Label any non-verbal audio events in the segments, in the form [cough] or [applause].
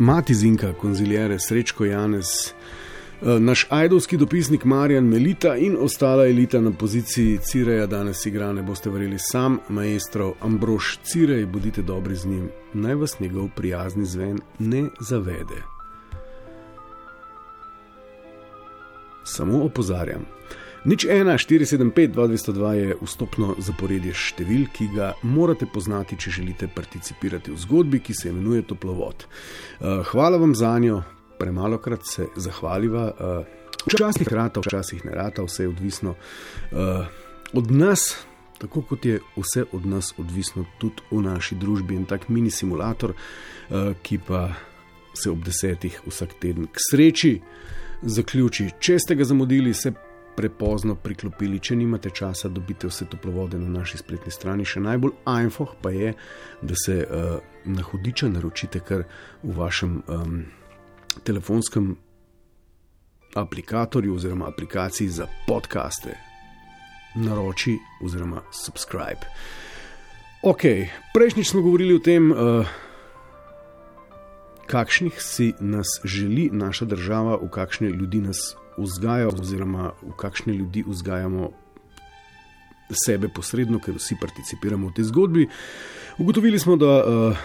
Mati Zinka, konzilijere Srečko Janez, eh, naš ajdovski dopisnik Marjan Melita in ostala elita na poziciji Cireja danes igra, ne boste verjeli, sam maestro Ambrož Cirej, bodite dobri z njim, naj vas njegov prijazni zven ne zavede. Samo opozarjam. Nič 1, 475, 202 je vstopno zaporedje števil, ki ga morate poznati, če želite participirati v zgodbi, ki se imenuje Toplovod. Uh, hvala vam za njo, premalo krat se zahvaliva. Uh, včasih rata, včasih ne rata, vse je odvisno uh, od nas. Tako kot je vse od nas odvisno tudi v naši družbi, in tak mini simulator, ki pa se ob desetih vsak teden k sreči zaključi. Če ste ga zamudili, se prepozno priklopili. Če nimate časa, dobite vse toplovode na naši spletni strani. Še najbolj ajfoh pa je, da se uh, na hudiča naročite kar v vašem um, telefonskem aplikatorju oziroma aplikaciji za podkaste. Naroči oziroma subscribe. Ok, prejšnjič smo govorili o tem, uh, kakšnih si nas želi naša država, v kakšne ljudi nas vzgaja, oziroma v kakšne ljudi vzgajamo sebe posredno, ker vsi participiramo v tej zgodbi. Ugotovili smo, da uh,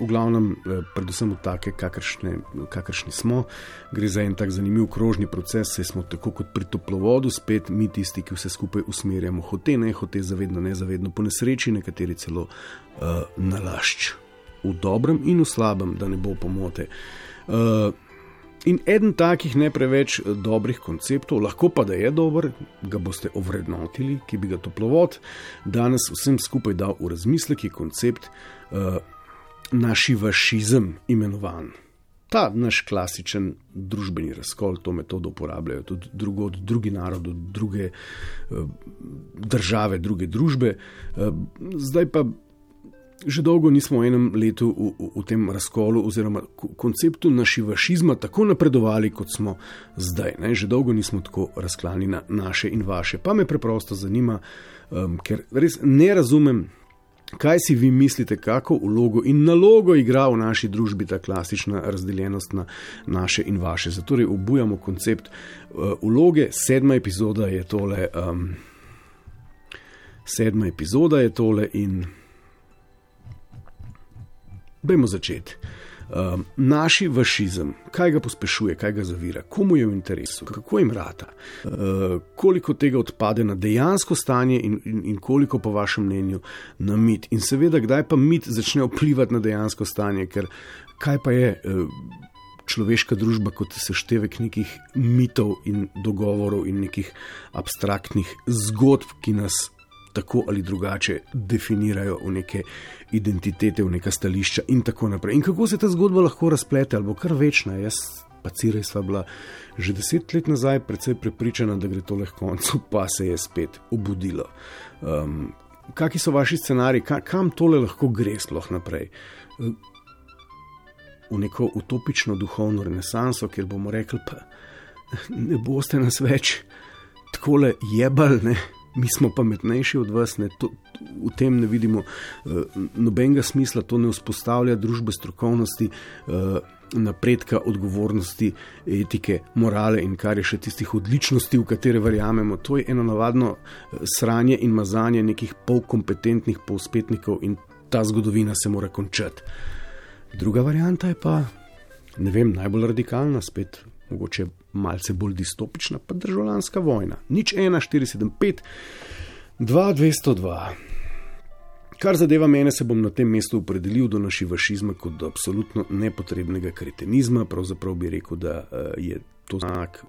v glavnem, uh, predvsem v take, kakršne, kakršni smo, gre za en tak zanimiv krožni proces, saj smo tako kot pri toplovodu, spet mi tisti, ki vse skupaj usmerjamo, hote ne, hote zavedno, nezavedno, po nesreči, nekateri celo uh, nalašč. V dobrem in v slabem, da ne bo pomote. Uh, In eden takih ne preveč dobrih konceptov, lahko pa da je dober, ga boste ovrednotili, ki bi ga toplovod danes vsem skupaj dal v razmislek, je koncept uh, našivašizem imenovan. Ta naš klasičen družbeni razkol, to metodo uporabljajo tudi drugod, drugi narodi, druge uh, države, druge družbe. Uh, zdaj pa že dolgo nismo v enem letu v, v, v tem razkolu oziroma konceptu našivašizma tako napredovali, kot smo zdaj. Ne? Že dolgo nismo tako razklani na naše in vaše. Pa me preprosto zanima, um, ker res ne razumem. Kaj si vi mislite, kako vlogo in nalogo igra v naši družbi ta klasična razdeljenost na naše in vaše? Zato obujamo koncept uh, vloge. Sedma epizoda je tole. Um, sedma epizoda je tole in. Bejmo začeti. Um, naši vašizem, kaj ga pospešuje, kaj ga zavira, komu je v interesu, kako jim rata, uh, koliko tega odpade na dejansko stanje in, in, in koliko, po vašem mnenju, na mit. In seveda, kdaj pa mit začne vplivati na dejansko stanje, ker kaj pa je uh, človeška družba kot seštevek nekih mitov in dogovorov in nekih abstraktnih zgodb, ki nas tako ali drugače definirajo v neke identitete, v neka stališča in tako naprej. In kako se ta zgodba lahko razplete, ali bo kar večna. Jaz pa Cirej sva bila že deset let nazaj precej prepričana, da gre to le koncu, pa se je spet obudilo. Um, Kakšni so vaši scenariji, ka, kam tole lahko gre sploh naprej? V neko utopično duhovno renesanso, kjer bomo rekli, pa ne boste nas več tako le jebali, mi smo pametnejši od vas, ne, to, v tem ne vidimo uh, nobenega smisla, to ne vzpostavlja družbe strokovnosti, uh, napredka, odgovornosti, etike, morale in kar je še tistih odličnosti, v katere verjamemo. To je eno navadno uh, sranje in mazanje nekih polkompetentnih povspetnikov in ta zgodovina se mora končati. Druga varianta je pa, ne vem, najbolj radikalna, spet mogoče malce bolj distopična, pa državljanska vojna. Nič 1, 475, 2, 202. Kar zadeva mene, se bom na tem mestu opredelil do našega fašizma kot do absolutno nepotrebnega kretenizma. Pravzaprav bi rekel, da uh, je to znak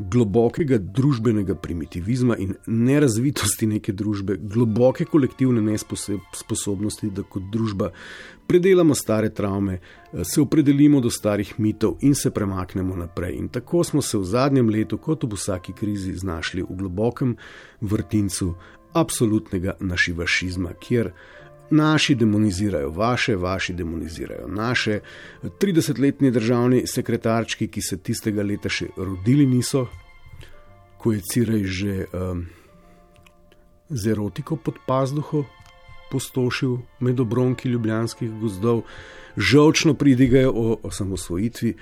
globokega družbenega primitivizma in nerazvitosti neke družbe, globoke kolektivne nesposobnosti, da kot družba predelamo stare travme, se opredelimo do starih mitov in se premaknemo naprej. In tako smo se v zadnjem letu, kot v vsaki krizi, znašli v globokem vrtincu absolutnega našivašizma, kjer naši demonizirajo vaše, vaši demonizirajo naše. 30-letni državni sekretarčki, ki se tistega leta še rodili niso, ko je Cirej že um, z erotiko pod pazduho postošil med obronki ljubljanskih gozdov, žalčno pridigajo o osamosvojitvi.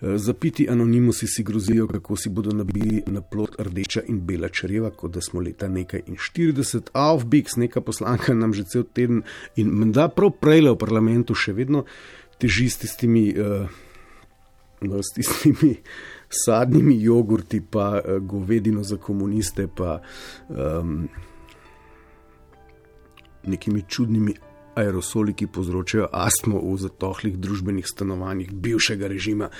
Eh, zapiti anonimusi si grozijo, kako si bodo nabili na plot rdeča in bela čreva, kot da smo leta nekaj in 40, Aufbix, neka poslanka nam že cel teden in menda prav prejle v parlamentu še vedno teži s tistimi, uh, s tistimi sadnimi jogurti, pa uh, govedino za komuniste, pa um, nekimi čudnimi aerosoli, ki povzročajo astmo v zatohlih družbenih stanovanjih bivšega režima.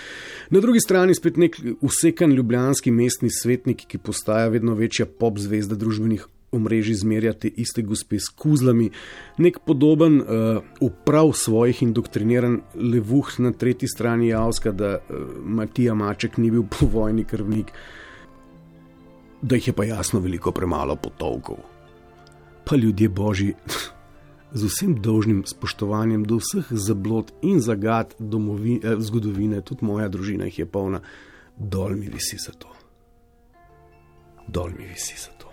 Na drugi strani spet nek usekan ljubljanski mestni svetnik, ki postaja vedno večja pop zvezda družbenih. Omrežji zmerjate iste gospe s kuzlami, nek podoben uh, uprav svojih indoktriniran levuh na tretji strani Javska, da uh, Matija Maček ni bil povojni krvnik, da jih je pa jasno veliko premalo potovkov. Pa ljudje božji, [laughs] z vsem dolžnim spoštovanjem do vseh zablod in zagad domovi, eh, zgodovine, tudi moja družina jih je polna, dol mi visi za to. Dol mi visi za to.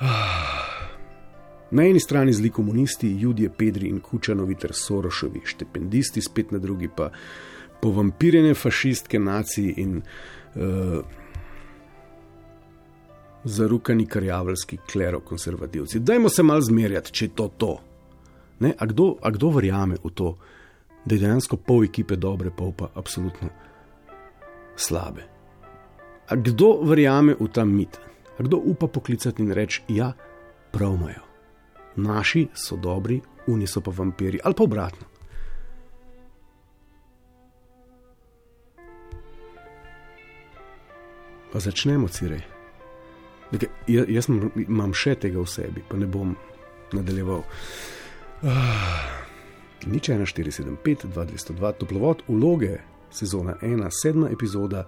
Ah. Na eni strani zli komunisti, ljudje, Pedri in Kučanovi ter Sorošovi, štipendisti, spet na drugi pa povampirjene fašistke nacije in uh, zarukani karjavelski klerokonservativci. Dajmo se mal zmerjati, če je to to. Ne, a, kdo, a kdo verjame v to, da je dejansko pol ekipe dobre, pol pa absolutno slabe? A kdo verjame v ta mit? A kdo upa poklicati in reči, ja, prav imajo. Naši so dobri, oni so pa vampiri, ali pa obratno. Pa začnemo, cirej. Deke, jaz, jaz imam še tega v sebi, pa ne bom nadaljeval. Uh, nič 1, 4, 7, 5, 2, 202, toplovod, uloge, sezona 1, sedma epizoda.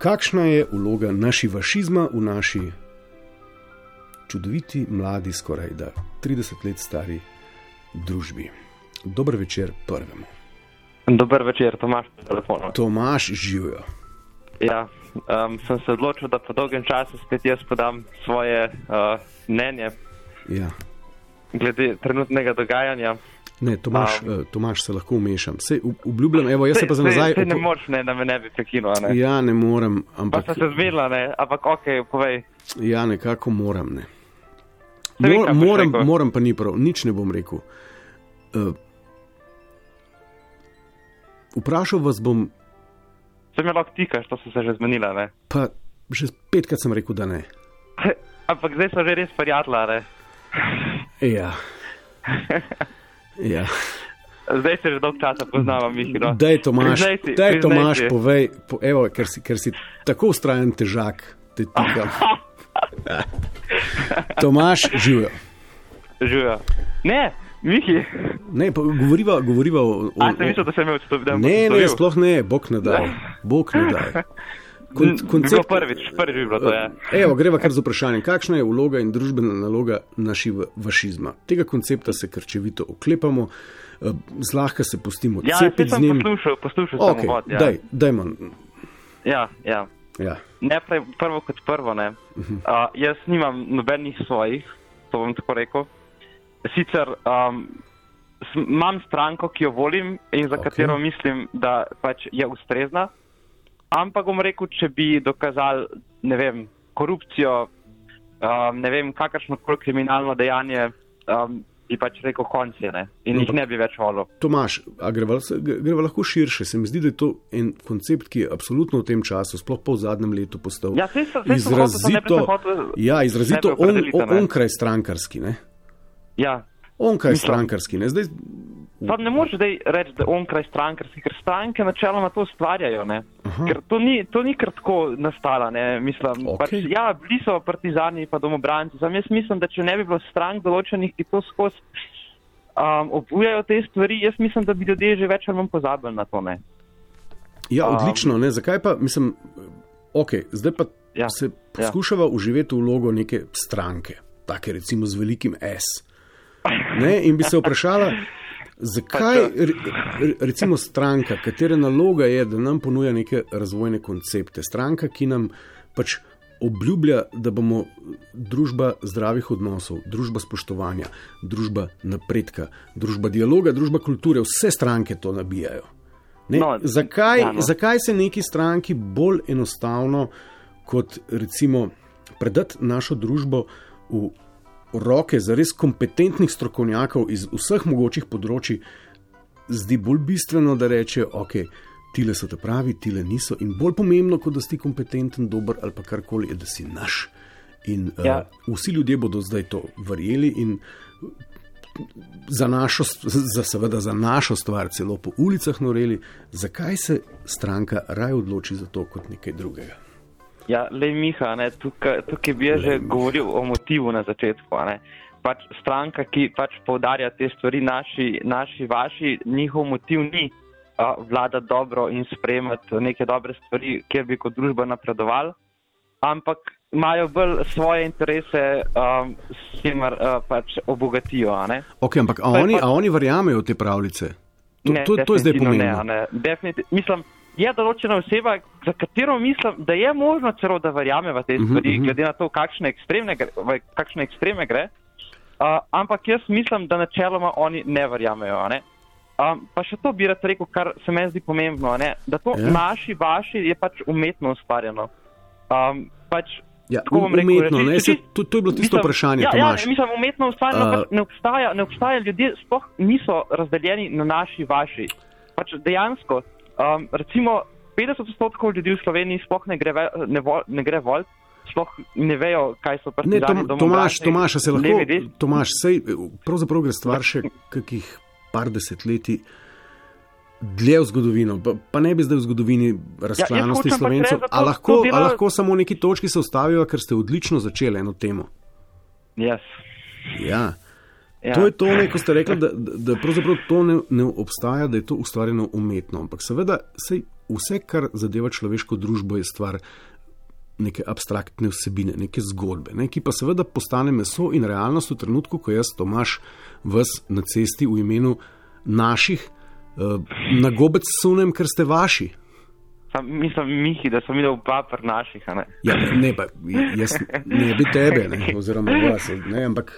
Kakšna je uloga naši fašizma v naši čudoviti, mladi, skoraj da 30 let stari družbi? Dober večer prvemu. Dober večer, Tomaš, telefon. Tomaš, živijo. Ja, um, sem se odločil, da po dolgem času spet jaz podam svoje uh, mnenje ja. glede trenutnega dogajanja. Ne, Tomaš, um, Tomaš se lahko umešam. Se, obljubljam, evo, jaz se pa za nazaj. Se ne moreš, ne, da me ne bi prekinil. Ne. Ja, ne morem. Ampak... Pa sem se zmedla, ne, ampak ok, povej. Ja, nekako moram, ne. Mor, moram, moram pa ni prav, nič ne bom rekel. Uh, vprašal vas bom, Se mi lahko tikaš, to so se že zmenila, ne? Pa že petkrat sem rekel, da ne. [laughs] Ampak zdaj so že res prijatelja, ne? Ja. ja. [laughs] Zdaj se že dolgo časa poznamo, Mihiro. Daj, Tomaš, si, daj, Tomaš povej, po, evo, ker, si, ker si tako ustrajen težak, te tikam. [laughs] Tomaš, živijo. Živijo. Ne, Mihi. Ne, govoriva, govoriva o. o A, sem mislil, da sem imel to. Ne, ne, sploh ne, bog ne da. Bog ne da. [laughs] Kon, koncept... Prvič, prvič bi bilo to. Ja. Evo, greva kar z vprašanjem, kakšna je vloga in družbena naloga našega fašizma. Tega koncepta se krčevito oklepamo, eh, zlahka se pustimo ja, cepiti z njim. Poslušal, poslušal okay, sem vod, ja. daj, dajmo. Ja, ja. ja. Najprej prvo kot prvo, ne. Uh -huh. uh, jaz nimam nobenih svojih, to bom tako rekel sicer um, imam stranko, ki jo volim in za okay. katero mislim, da pač je ustrezna, ampak bom rekel, če bi dokazali, ne vem, korupcijo, um, ne vem, kakršno koli kriminalno dejanje. Um, Bi pač rekel, konci ne. In no, jih ne bi več volil. Tomaš, greva, greva lahko širše. Se mi zdi, da je to en koncept, ki je absolutno v tem času, sploh v zadnjem letu, postal ja, se, se, izrazito, ja, izrazito on, onkraj strankarski. Ne? Ja. On kaj strankarski. Ne? Zdaj, Pa ne moreš zdaj reči, da onkraj strankarski, ker stranke načeloma to ustvarjajo. Ker to ni, to ni kratko nastala. Mislim, Ok. pač, ja, bili so partizani in domobranci. Sam jaz mislim, da če ne bi bilo strank določenih, ki to skozi um, obujajo te stvari, jaz mislim, da bi ljudje že več ali manj pozabili na to. Ne? Ja, Um, odlično. Ne? Zakaj pa, mislim, ok, zdaj pa ja, Ja, se poskušava ja. uživati v vlogo neke stranke, take recimo z velikim S. Ne? In bi se vprašala, zakaj re, re- recimo stranka, katere naloga je, da nam ponuja neke razvojne koncepte, stranka, ki nam pač obljublja, da bomo družba zdravih odnosov, družba spoštovanja, družba napredka, družba dialoga, družba kulture, vse stranke to nabijajo. Ne, No, zakaj, ja, no. zakaj se neki stranki bolj enostavno, kot recimo predati našo družbo v roke zares kompetentnih strokovnjakov iz vseh mogočih področji, zdi bolj bistveno, da reče, ok, tile so te pravi, tile niso. In bolj pomembno, kot da si kompetenten, dober ali pa karkoli, je, da si naš. In ja. Ja. uh, vsi ljudje bodo zdaj to verjeli in za našo, za, seveda za našo stvar celo po ulicah noreli, zakaj se stranka raje odloči za to kot nekaj drugega. Ja, le Miha, ne, tukaj, tukaj bi jaz že govoril o motivu na začetku. Ne. Pač stranka, ki pač povdarja te stvari, naši, naši vaši, njihov motiv ni a, vladati dobro in sprejemati neke dobre stvari, kjer bi kot družba napredovali, ampak imajo bolj svoje interese, um, s čimer uh, pač obogatijo. a Ne. Ok, ampak a oni, pa- a oni verjamejo v te pravljice? To, Ne, to, to je zdaj pomembno. Ne, ne. Definitiv- mislim, je določena oseba, za katero mislim, da je možno celo, da verjame v te Mhm, stvari, mhm. glede na to, kakšne ekstremne gre. Kakšne ekstreme gre. Uh, ampak jaz mislim, da načeloma oni ne verjamejo. Ne? Um, pa še to bi rad rekel, kar se meni zdi pomembno, ne? da to Ja. naši, vaši je pač umetno ustvarjeno. Um, pač, Ja, tako bom rekel, umetno, ne, če se, čisto- to, to je bilo tisto Mislim, vprašanje, ja, Tomaš. Ja, mislim, umetno ustvarjeno uh, ne, obstaja, ne obstaja, ljudje sploh niso razdeljeni na naši, vaši. Pač dejansko, um, recimo 50 odstotkov ljudi v Sloveniji sploh ne gre, ne, vo, ne gre vol, sploh ne vejo, kaj so Ne, partizani. Tom, domobranci, Tomaš, Tomaš, se lahko, levi. Tomaš, sej, pravzaprav gre stvar še kakih par desetletij dlje v zgodovino, pa, pa ne bi zdaj v zgodovini razklanosti pač slovencev, a lahko, to a lahko samo neki točki se ustavijo, ker ste odlično začeli eno temo. Yes. Ja. Ja. To je to, ne, ko ste rekli, da, da, pravzaprav to ne, ne obstaja, da je to ustvarjeno umetno. Ampak seveda, sej, vse, kar zadeva človeško družbo, je stvar neke abstraktne vsebine, neke zgodbe, ne, ki pa seveda postane meso in realnost v trenutku, ko jaz, Tomaš, vas na cesti v imenu naših uh, na gobec sunem, ker ste vaši. Sam, mislim, Mihi, da sem videl oba pri naših. Ne? Ja, ne, pa jaz ne bi tebe, ne, [laughs] oziroma vas, ne, ampak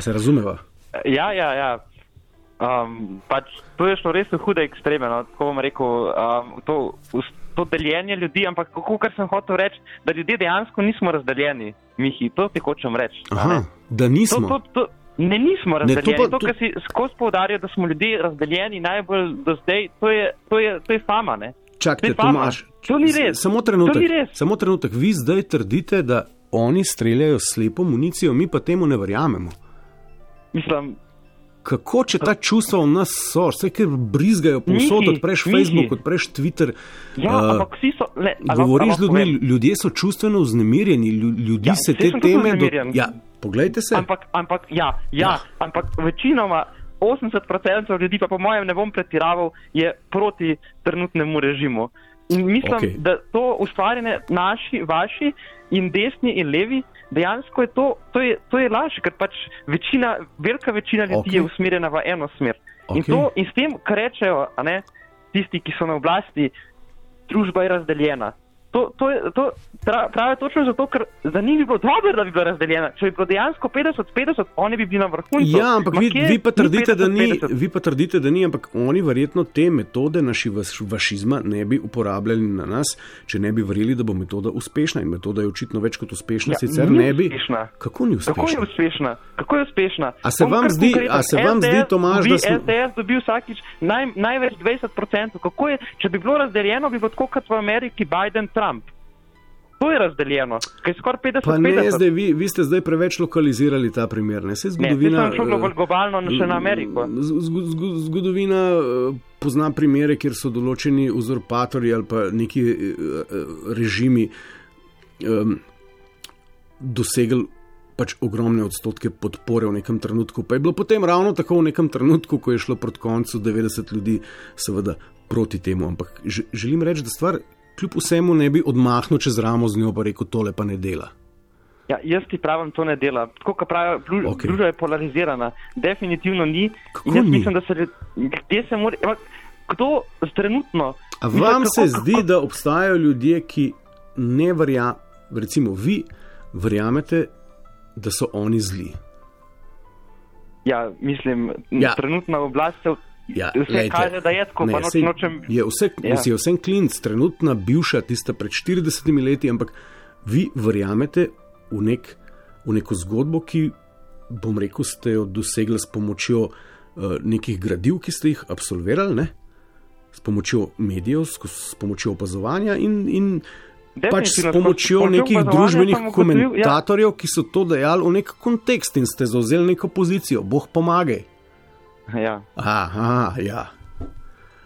se razumeva. Ja, ja, ja. Um, pač, to je šlo res v hude ekstreme. No? Tako bom rekel, um, to, to deljenje ljudi, ampak kako kar sem hotel reči, da ljudje dejansko nismo razdeljeni, Mihi, to ti hočem reči. Aha, da To, nismo. to, to, ne, nismo Ne, to razdeljeni. pa- to, to- kar si skozi poudarjajo, da smo ljudje razdeljeni najbolj do zdaj, to je, to je, to je fama. Ne? Čakajte, To. Tomaš. To ni res. Samo To trenutek. ni res. Samo trenutek. Vi zdaj trdite, da oni streljajo slepo municijo, mi pa temu ne verjamemo. Mislim, Kako, če ta čustva v nas so, vse ker brizgajo povsod, odpreš Miki. Facebook, odpreš Twitter. ja, eh, ampak vsi so. Le, Govoriš z ljudmi, ljudje so čustveno vznemirjeni, lju- ljudi Ja, se te teme. vznemirjen. Ja, poglejte se. Ampak, ampak, ja, ja, Ja. ampak večinoma 80% ljudi, pa po mojem ne bom pretiraval, je proti trenutnemu režimu. In mislim, okay. da to ustvarjanje naši, vaši in desni in levi, dejansko je to, to je, to je laž, ker pač večina, velika večina ljudi okay. je usmerjena v eno smer. Okay. In, to, in s tem, kar rečejo ne, tisti, ki so na oblasti, družba je razdeljena. To, to, je, to pra- pravijo točno zato, ker za njih bi bilo dobro, da bi bila razdeljena. Če bi bilo dejansko 50-50, oni bi bili na vrhuncu. Ja, ampak Ma vi, vi, pa ni trdite, da ni, 50-50? vi pa trdite, da ni, ampak oni verjetno te metode naši vaš- vašizma ne bi uporabljali na nas, če ne bi verjeli, da bo metoda uspešna. In metoda je očitno več kot uspešna, Ja, sicer ni ne bi. uspešna. Kako ni Kako je uspešna? uspešna? Kako je uspešna? A se Bom vam zdi- a se vam zdi, SDS Tomaž, dobi, da smo- SDS dobil vsakič naj, največ 20%. Kako je, če bi bilo razdeljeno, bi bilo tako kot v Ameriki Biden-Trump. To je razdeljeno, ker je skoraj 50 Pa ne, 50. zdaj, vi, vi ste zdaj preveč lokalizirali ta primer. Ne, Saj Ne, zgodovina, sem šel eh, bolj globalno, no, še na Ameriko. Zgodovina eh, pozna primere, kjer so določeni uzurpatorji ali pa neki eh, eh, režimi um, dosegli pač ogromne odstotke podpore v nekem trenutku. Pa je bilo potem ravno tako v nekem trenutku, ko je šlo proti koncu 90 ljudi, seveda proti temu. Ampak želim reči, da stvar kljub vsemu ne bi odmahnil čez ramo z njo, pa rekel, tole pa ne dela. Ja, jaz ti pravim, to ne dela. Tako kot pravijo, Okej. okay. družba je polarizirana. Definitivno ni. Kako In jaz ni? mislim, da se ljudje se morajo. Kdo trenutno? A Mislim, vam kako- se zdi, da obstajajo ljudje, ki ne verjamejo, recimo vi, verjamete, da so oni zli? Ja, mislim, Ja. ja. trenutna oblast se Ja, vse glejte, kaže, da je tako, ne, pa noč nočem. Je vse, ja. Ja. si je vsem klinc, trenutna bivša, tista pred 40 leti, ampak vi verjamete v, nek, v neko zgodbo, ki, bom rekel, ste jo dosegli s pomočjo uh, nekih gradiv, ki ste jih absolvirali, ne? s pomočjo medijev, s, s pomočjo opazovanja in, in pač s Definitivno, pomočjo s pomočjo nekih družbenih ja. komentatorjev, ki so to dejali v nek kontekst in ste zauzeli neko pozicijo. Bog pomagaj. Ja. Aha, ja.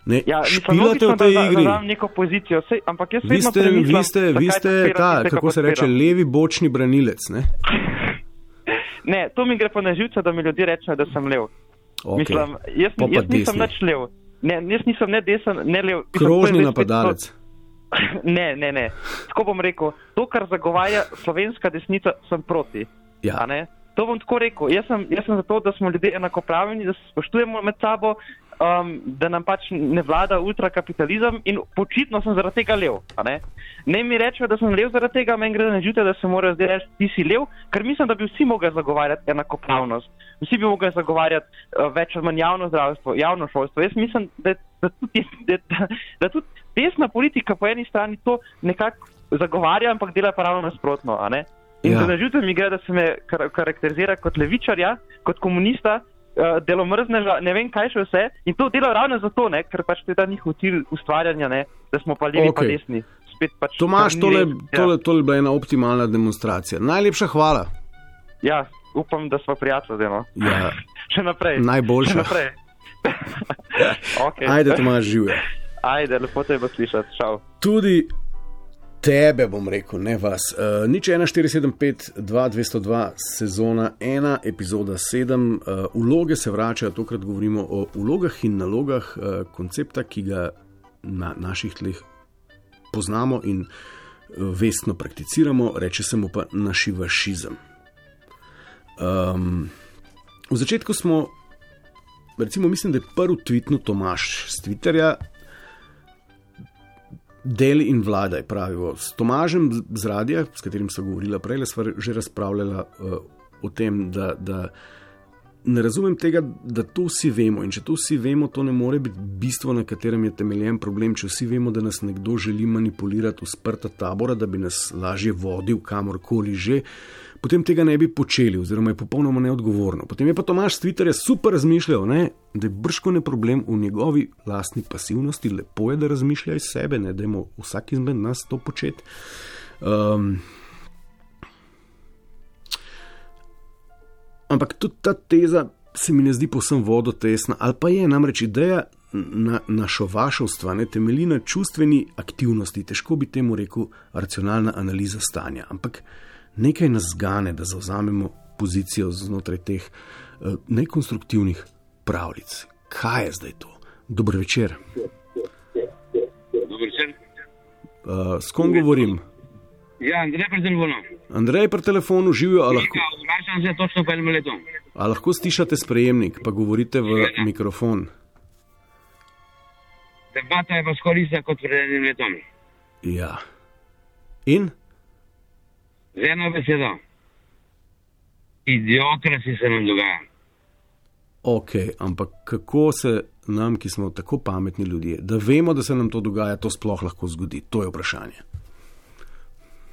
Ne, Ja, špilate v tej da, igri. Da, da neko pozicijo, sej, ampak jaz Vi ste, vi ste, vi ste ta, kako se reče, levi bočni branilec. Ne? [laughs] Ne, to mi gre pa na živce, da mi ljudje rečejo, da sem lev. Okay. Mislim, jaz, pa jaz nisem nič lev. Ne, jaz nisem ne desen, ne lev. Mislim, Krožni napadalec. to- [laughs] Ne, ne, ne. Tako bom rekel, to, kar zagovarja slovenska desnica, sem proti. Ja. To bom tako rekel. Jaz sem, jaz sem za to, da smo ljudje enakopravni, da se spoštujemo med sabo, um, da nam pač ne vlada ultrakapitalizem in očitno sem zaradi tega lev. Ne? ne mi rečejo, da sem lev zaradi tega, meni gre na žute, da se morajo zdaj reči, ti si lev, ker mislim, da bi vsi mogli zagovarjati enakopravnost. Vsi bi mogli zagovarjati uh, več ali manj javno zdravstvo, javno šolstvo. Jaz mislim, da, da, tudi, da, da tudi desna politika po eni strani to nekako zagovarja, ampak dela pa ravno nasprotno. In Ja. ja. nažuto mi gre, da se me kar karakterizira kot levičarja, kot komunista, uh, delomrzneža, ne vem kaj še vse. In to dela ravno zato, ne, ker pač to je ta njihov cilj ustvarjanja, ne, da smo pa levi, okay. pa desni. Spet pač Tomaš, kar ni tole, res. tole, tole je bila ena optimalna demonstracija. Najlepša hvala. Ja, ja, upam, da smo prijatelji. No. Ja, [laughs] Še naprej. Najboljša. Še naprej. [laughs] [laughs] okay. ajde, Tomaš, živijo. Ajde, lepo te bo slišati. Čau. Tudi tebe bom rekel, ne vas. Uh, nič 1475, 2202, sezona 1, epizoda 7. Uh, vloge se vračajo, tokrat govorimo o vlogah in nalogah uh, koncepta, ki ga na naših tleh poznamo in vestno prakticiramo, reče se mu pa našivašizem. Um, v začetku smo, recimo, mislim, da je prvi tweetnul Tomaš z Twitterja, Deli in vladaj, pravijo. S Tomažem z radija, s katerim sem govorila prej, sva že razpravljala uh, o tem, da, da ne razumem tega, da to vsi vemo. In če to vsi vemo, to ne more biti bistvo, na katerem je temeljen problem. Če vsi vemo, da nas nekdo želi manipulirati v sprta tabora, da bi nas lažje vodil kamorkoli že, potem tega ne bi počeli, oziroma je popolnoma neodgovorno. Potem je pa Tomaš s Twitterja super razmišljal, ne, da je brško ne problem v njegovi lastni pasivnosti, lepo je, da razmišlja iz sebe, ne da je vsak izmed nas to početi. Um, ampak tudi ta teza se mi ne zdi povsem vodotesna, ali pa je namreč ideja na, našovašovstva, ne temelji na čustveni aktivnosti, težko bi temu rekel racionalna analiza stanja. Ampak nekaj nas zgane, da zauzamemo pozicijo znotraj teh uh, nekonstruktivnih pravljic. Kaj je zdaj to? Dober večer. Dober večer. Uh, s kom govorim? Ja, Andrej pri telefonu. Andrej pri telefonu živijo, a lahko, Ja, Vračam se točno po enem letu. a lahko stišate sprejemnik, pa govorite v mikrofon. Debata je pa skoraj ista kot pred enim letom. Ja. In? Z eno besedo. Idiokrasi se nam dogaja. Ok, ampak kako se nam, ki smo tako pametni ljudje, da vemo, da se nam to dogaja, to sploh lahko zgodi? To je vprašanje.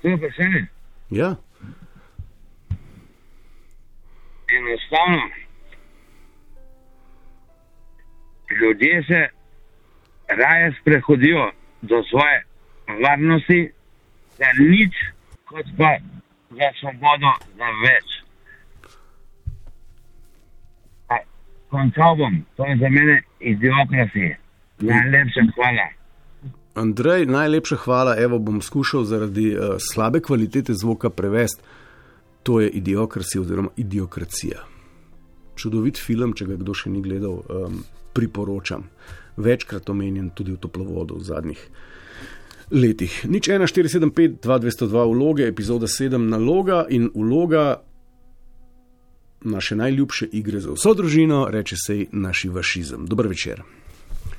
To je vprašanje. Ja, Enostavno. Ljudje se raje sprehodijo do svoje varnosti, za nič, kot pa za svobodo, za več. A, Končal bom, to je za mene idiokracija. Najlepša hvala. Andrej, najlepša hvala. Evo bom skušal zaradi uh, slabe kvalitete zvoka prevesti. To je idiokracija oziroma idiokracija. Čudovit film, če ga kdo še ni gledal, um, priporočam. Večkrat omenjen tudi v toplovodu v zadnjih letih. Nič 1475, 2202 vloge, epizoda 7 naloga in vloga naše najljubše igre za vso družino, reče se ji naši vašizem. Dober večer.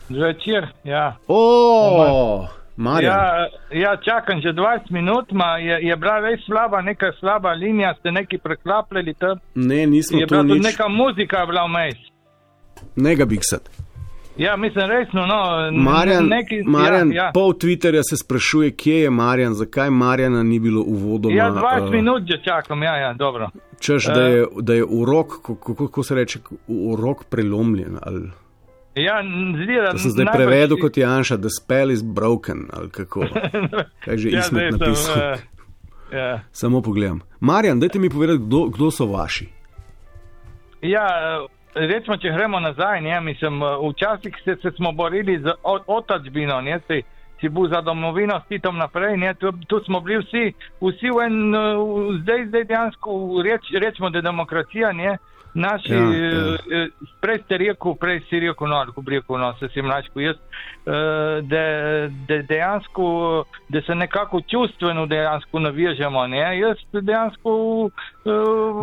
Zvečer, ja. O, Marjan. Ja, ja, čakam že 20 minut, ma je, je bila res slaba, neka slaba linija, ste neki preklapljali tam. Ne, nismo Je bila tudi nič. neka muzika bila vmes. Ne ga biksat. Ja, mislim resno, no. Marjan, neki, Marjan ja, ja. pol Twitterja se sprašuje, kje je Marjan, zakaj Marjana ni bilo uvodoma. Ja, 20 eh, minut že čakam, ja, ja, dobro. Češ, da je, da je urok, kako, kako se reče, urok prelomljen. Ali, Ja, zdi, to sem zdaj najbrž- prevedel kot Janša, da spell is broken. Ali kako. [laughs] Kaj že ja, Ismet zdaj sem, napisal. eh, ja. Samo pogledam. Marjan, dajte mi povedati, kdo, kdo so vaši. Ja, eh, recimo, če gremo nazaj, ne, mislim, eh, včasih se, se smo borili z otačbino, ne, si, si bil za domovino s Titom naprej, ne, tu, tu smo bili vsi, vsi v en, eh, v- zdaj, zdaj dejansko reč, rečemo, da je demokracija, ne, naši, Ja, ja, ja. ja. prej ste rekel, prej si rekel, no, ko bi rekel, no, se si mlačko jaz, eh, da, da dejansko, da se nekako čustveno dejansko navežemo, ne, jaz dejansko eh,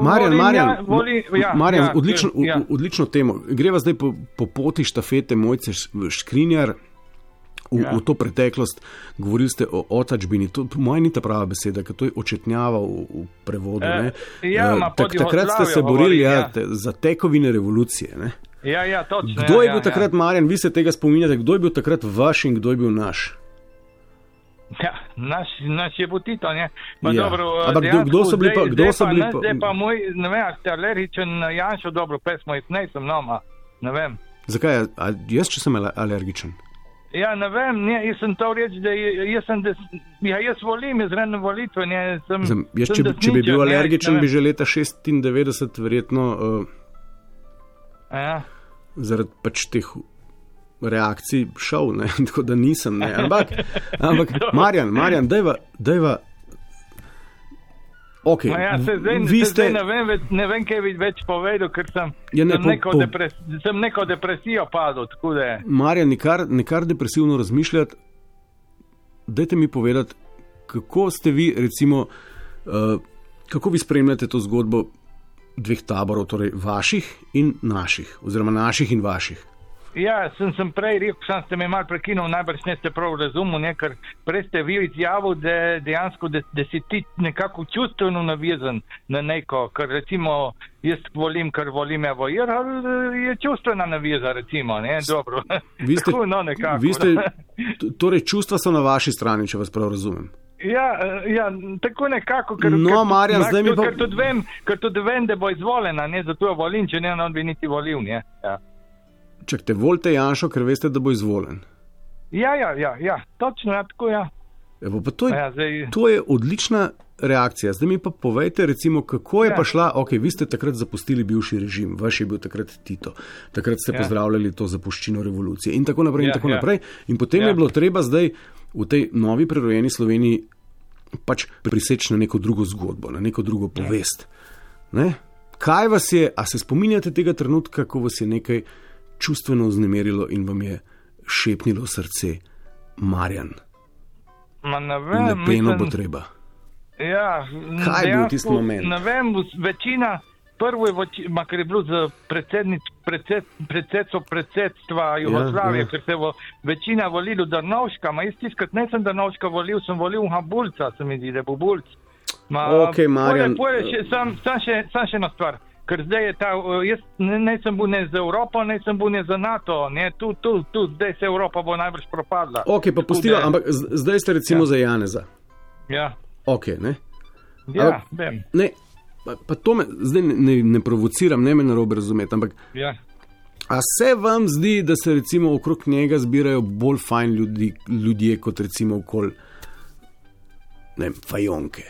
Marjan, volim, Marjan, ja, voli, ja, Marjan ja, odlično, ja. ja. odlično temo. Greva zdaj po, po poti štafete Mojce Škrinjar. V, Ja. ja. v to preteklost, govorili ste o otačbini, to po mojem ni ta prava beseda, ker to je očetnjava v, v prevodu. Ne. ja, Eh, pod takrat ste se borili ja, ja. te, za tekovine revolucije. Ne. Ja, ja, točno. Kdo ja, je bil ja, takrat, Marjan, vi se tega spominjate, kdo je bil takrat vaš in kdo je bil naš? Ja, naš, naš je ne. Ma Ja. Dobro, Ampak dejansko kdo so bili pa- kdo zdaj so bili ne, pa- Zdaj pa moj, ne vem, ste alergičen na Janšo, dobro, pesmo jaz nisem, no, ma, ne vem. Zakaj? A, jaz, če sem ale- alergičen. Ja, ne vem, ne, jaz sem to reči, da jaz sem, des, ja, jaz volim izredne volitve, ne, sem, Sem, jaz, sem če, bi- če bi bil desničar, alergičen, ne bi že leta 96 verjetno uh, Ja. zaradi pač teh reakcij šel, ne? [laughs] tako da nisem. Ne? Ampak, [laughs] ampak Marjan, Marjan, dajva, dajva. Okay. Ma ja, se zdaj, vi se ste, zdaj ne, vem, več, ne vem, kaj bi več povedal, ker sem, Ja, ne, sem, po- neko po- depres, sem neko depresijo padel. Marjan, nikar, nikar depresivno razmišljati. Dajte mi povedati, kako ste vi, recimo, uh, kako vi spremljate to zgodbo dveh taborov, torej vaših in naših, oziroma naših in vaših. Ja, sem, sem prej rekel, sam ste me mal prekinul, najbrž ne ste prav razumel, ne, ker prej ste vi izjavil, da dejansko, da, da si ti nekako čustveno navezan na neko, ker recimo jaz volim, ker volim evo, jer je čustvena naveza, recimo, ne, dobro. [laughs] Vi ste, Tako, [laughs] no, nekako. vi ste, [laughs] torej, čustva so na vaši strani, če vas prav razumem. Ja, eh, ja, tako nekako, ker, No, ker, Marjan, zdaj mi pa- ker, tudi vem, ker tudi vem, da bo izvoljena, ne, zato jo volim, če ne, on bi niti volil, ne. Ja. Če te volite Janšo, ker veste, da bo izvoljen. Ja, ja, ja, ja, točno, ja, tako, ja. Evo, to, je, ja zdaj, to je odlična reakcija. Zdaj mi pa povejte, recimo, kako je Ja. pa šla. Ok, vi ste takrat zapustili bivši režim, vaš je bil takrat Tito, takrat ste Ja. pozdravljali to zapuščino revolucije in tako naprej. In, Ja, tako ja. naprej. in potem Ja. je bilo treba zdaj v tej novi prerojeni Sloveniji pač priseči na neko drugo zgodbo, na neko drugo povest. Ne? Kaj vas je, a se spominjate tega trenutka, ko vas je nekaj čustveno vznemirilo in vam je šepnilo srce, Marjan, ma ne vem. lepeno bo mislim- treba. Ja, Kaj je bil dejansko, tisti moment? Ne vem, večina, prvo je, ma, ker je bilo za predsed, predsedstvo predsedstva Jugoslavije, ja. ja, ker se je večina volilo Drnovška, ma jaz tiskrat ne sem Drnovška volil, sem volil Habulca, se mi zdi, da bo Bulc. Ma, Okej, Marjan. Pole, pole, še, sam, sam, še, sam še ena stvar. Ker zdaj je ta, jaz ne, ne sem bil ne za Evropo, ne sem bil ne za NATO, ne, tu, tu, tu, zdaj se Evropa bo najbrž propadla. Ok, pa pustila, Hude. ampak zdaj ste recimo Ja. za Janeza. Ja, Ok, ne? ja, Ampak- vem, ne pa, pa to me zdaj ne, ne, provociram, ne me narobe razumeti, ampak ja. a se vam zdi, da se recimo okrog njega zbirajo bolj fajn ljudi, ljudje kot recimo okoli ne vem, fajonke.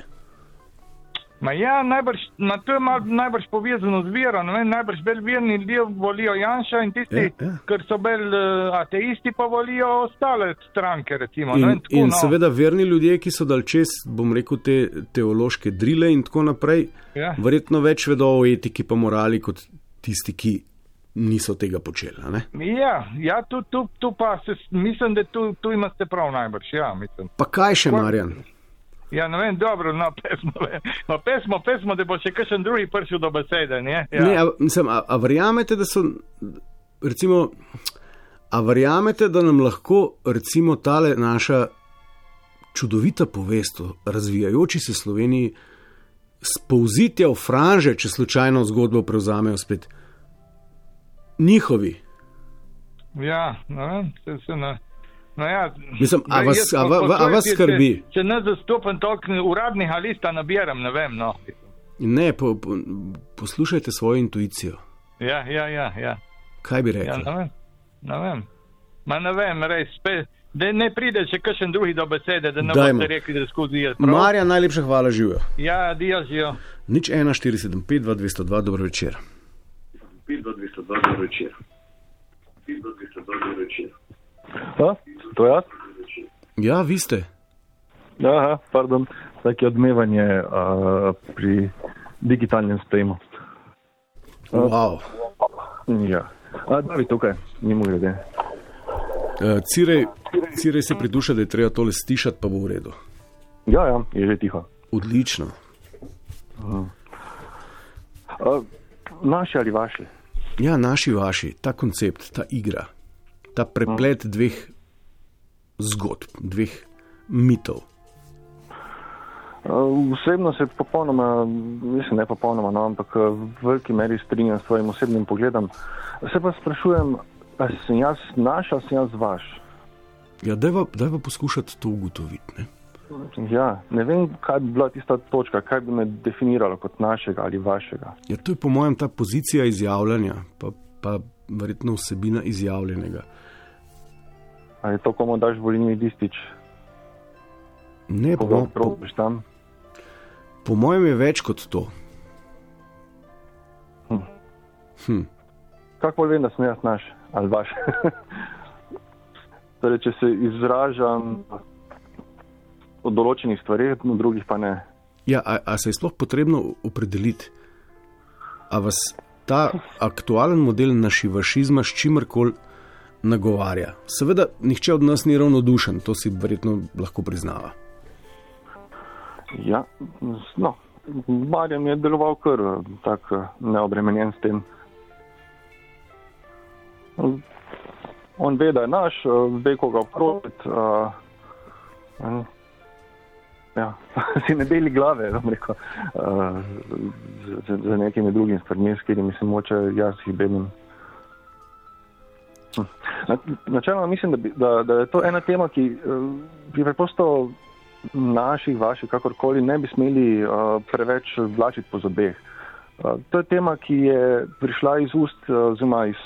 Ma ja, najbrž, ma to je mal, najbrž povezano z vero. ne Najbrž bolj verni ljudje volijo Janša in tisti, Ja, ja. ker so bolj uh, ateisti, pa volijo ostale stranke. Recimo, ne In, tako, in no. seveda verni ljudje, ki so dal čez, bom rekel, te teološke drile in tako naprej, Ja. verjetno več vedo o etiki pa morali kot tisti, ki niso tega počeli. a ne? Ja, ja tu, tu, tu pa se, mislim, da tu, tu imate prav najbrž. Ja, mislim. Pa kaj še, Marjan? Ja, ne vem, dobro, no, [laughs] pesmo, no, pesmo, pesmo, da bo še kakšen drugi prišel do besede. Ne, ja. Ne, a, mislim, a, a verjamete, da so, recimo, a verjamete, da nam lahko, recimo, tale naša čudovita povest o razvijajoči se Sloveniji spovzitja v franže, če slučajno zgodbo prevzamejo spet njihovi. ja ne vem, se, se ne. No ja, Mislim, a vas- jaz a va- va- a vas skrbi? Če, če ne zastopam toliko uradnih lista, nabiram, ne vem. No. Ne, po, po, poslušajte svojo intuicijo. Ja, ja, ja. ja. Kaj bi ja rekli? ne vem. Ne vem. Ma ne vem, res, spet, da ne pride še kakšen drugi do besede, da ne Dajmo. boste rekli, da skozi je. prav? Marja, najlepša hvala, živijo. Ja, diažijo. Nič 1, 475, 2, 202, dobro večer. A, to jaz? Ja, vi ste. Aha, pardon, tako je odmevanje uh, pri digitalnem sprejemu. Wow. Ja. A, David, tukaj, mimo grede. Uh, Cirej, Cirej se priduša, da je treba tole stišati, pa bo v redu. Ja, ja, je že tiho. Odlično. Uh, naši ali vaši? Ja, naši, vaši, ta koncept, ta igra, ta preplet dveh zgodb, dveh mitov. Uh, osebno se popolnoma, mislim, ne popolnoma, no, ampak uh, v veliki meri strinjam s svojim osebnim pogledom. Se pa sprašujem, ali sem jaz naš ali sem jaz vaš? Ja, dajva, dajva poskušati to ugotoviti. Ne? Ja, ne vem, kaj bi bila tista točka, kaj bi me definiralo kot našega ali vašega. Ja, to je po mojem ta pozicija izjavljanja, pa, pa verjetno vsebina izjavljenega. Ali je to, komu daš volilni listič, Ne, koga po, po, tam? po mojem je več kot to. Hm. Hm. Kako vem, da sem jaz naš ali vaš? [laughs] torej, če se izražam o določenih stvareh, o drugih pa ne. Ja, a, a se je sploh potrebno opredeliti, a vas ta aktualen model našivašizma s čimerkoli nagovarja? Seveda, nihče od nas ni ravnodušen, to si verjetno lahko priznava. Ja, no, Marjan je deloval kar tako neobremenjen s tem. On ve, da je naš, ve, koga obkrožiti. Uh, ja, [laughs] si ne deli glave, da rekel, uh, z, z nekimi drugimi stvarmi, s katerimi se moče jaz jih benim. Hm. Na- Načeloma mislim, da, bi, da, da je to ena tema, ki uh, bi preprosto naših, vaših, kakorkoli, ne bi smeli uh, preveč vlačiti po zobeh. Uh, to je tema, ki je prišla iz ust, uh, oziroma iz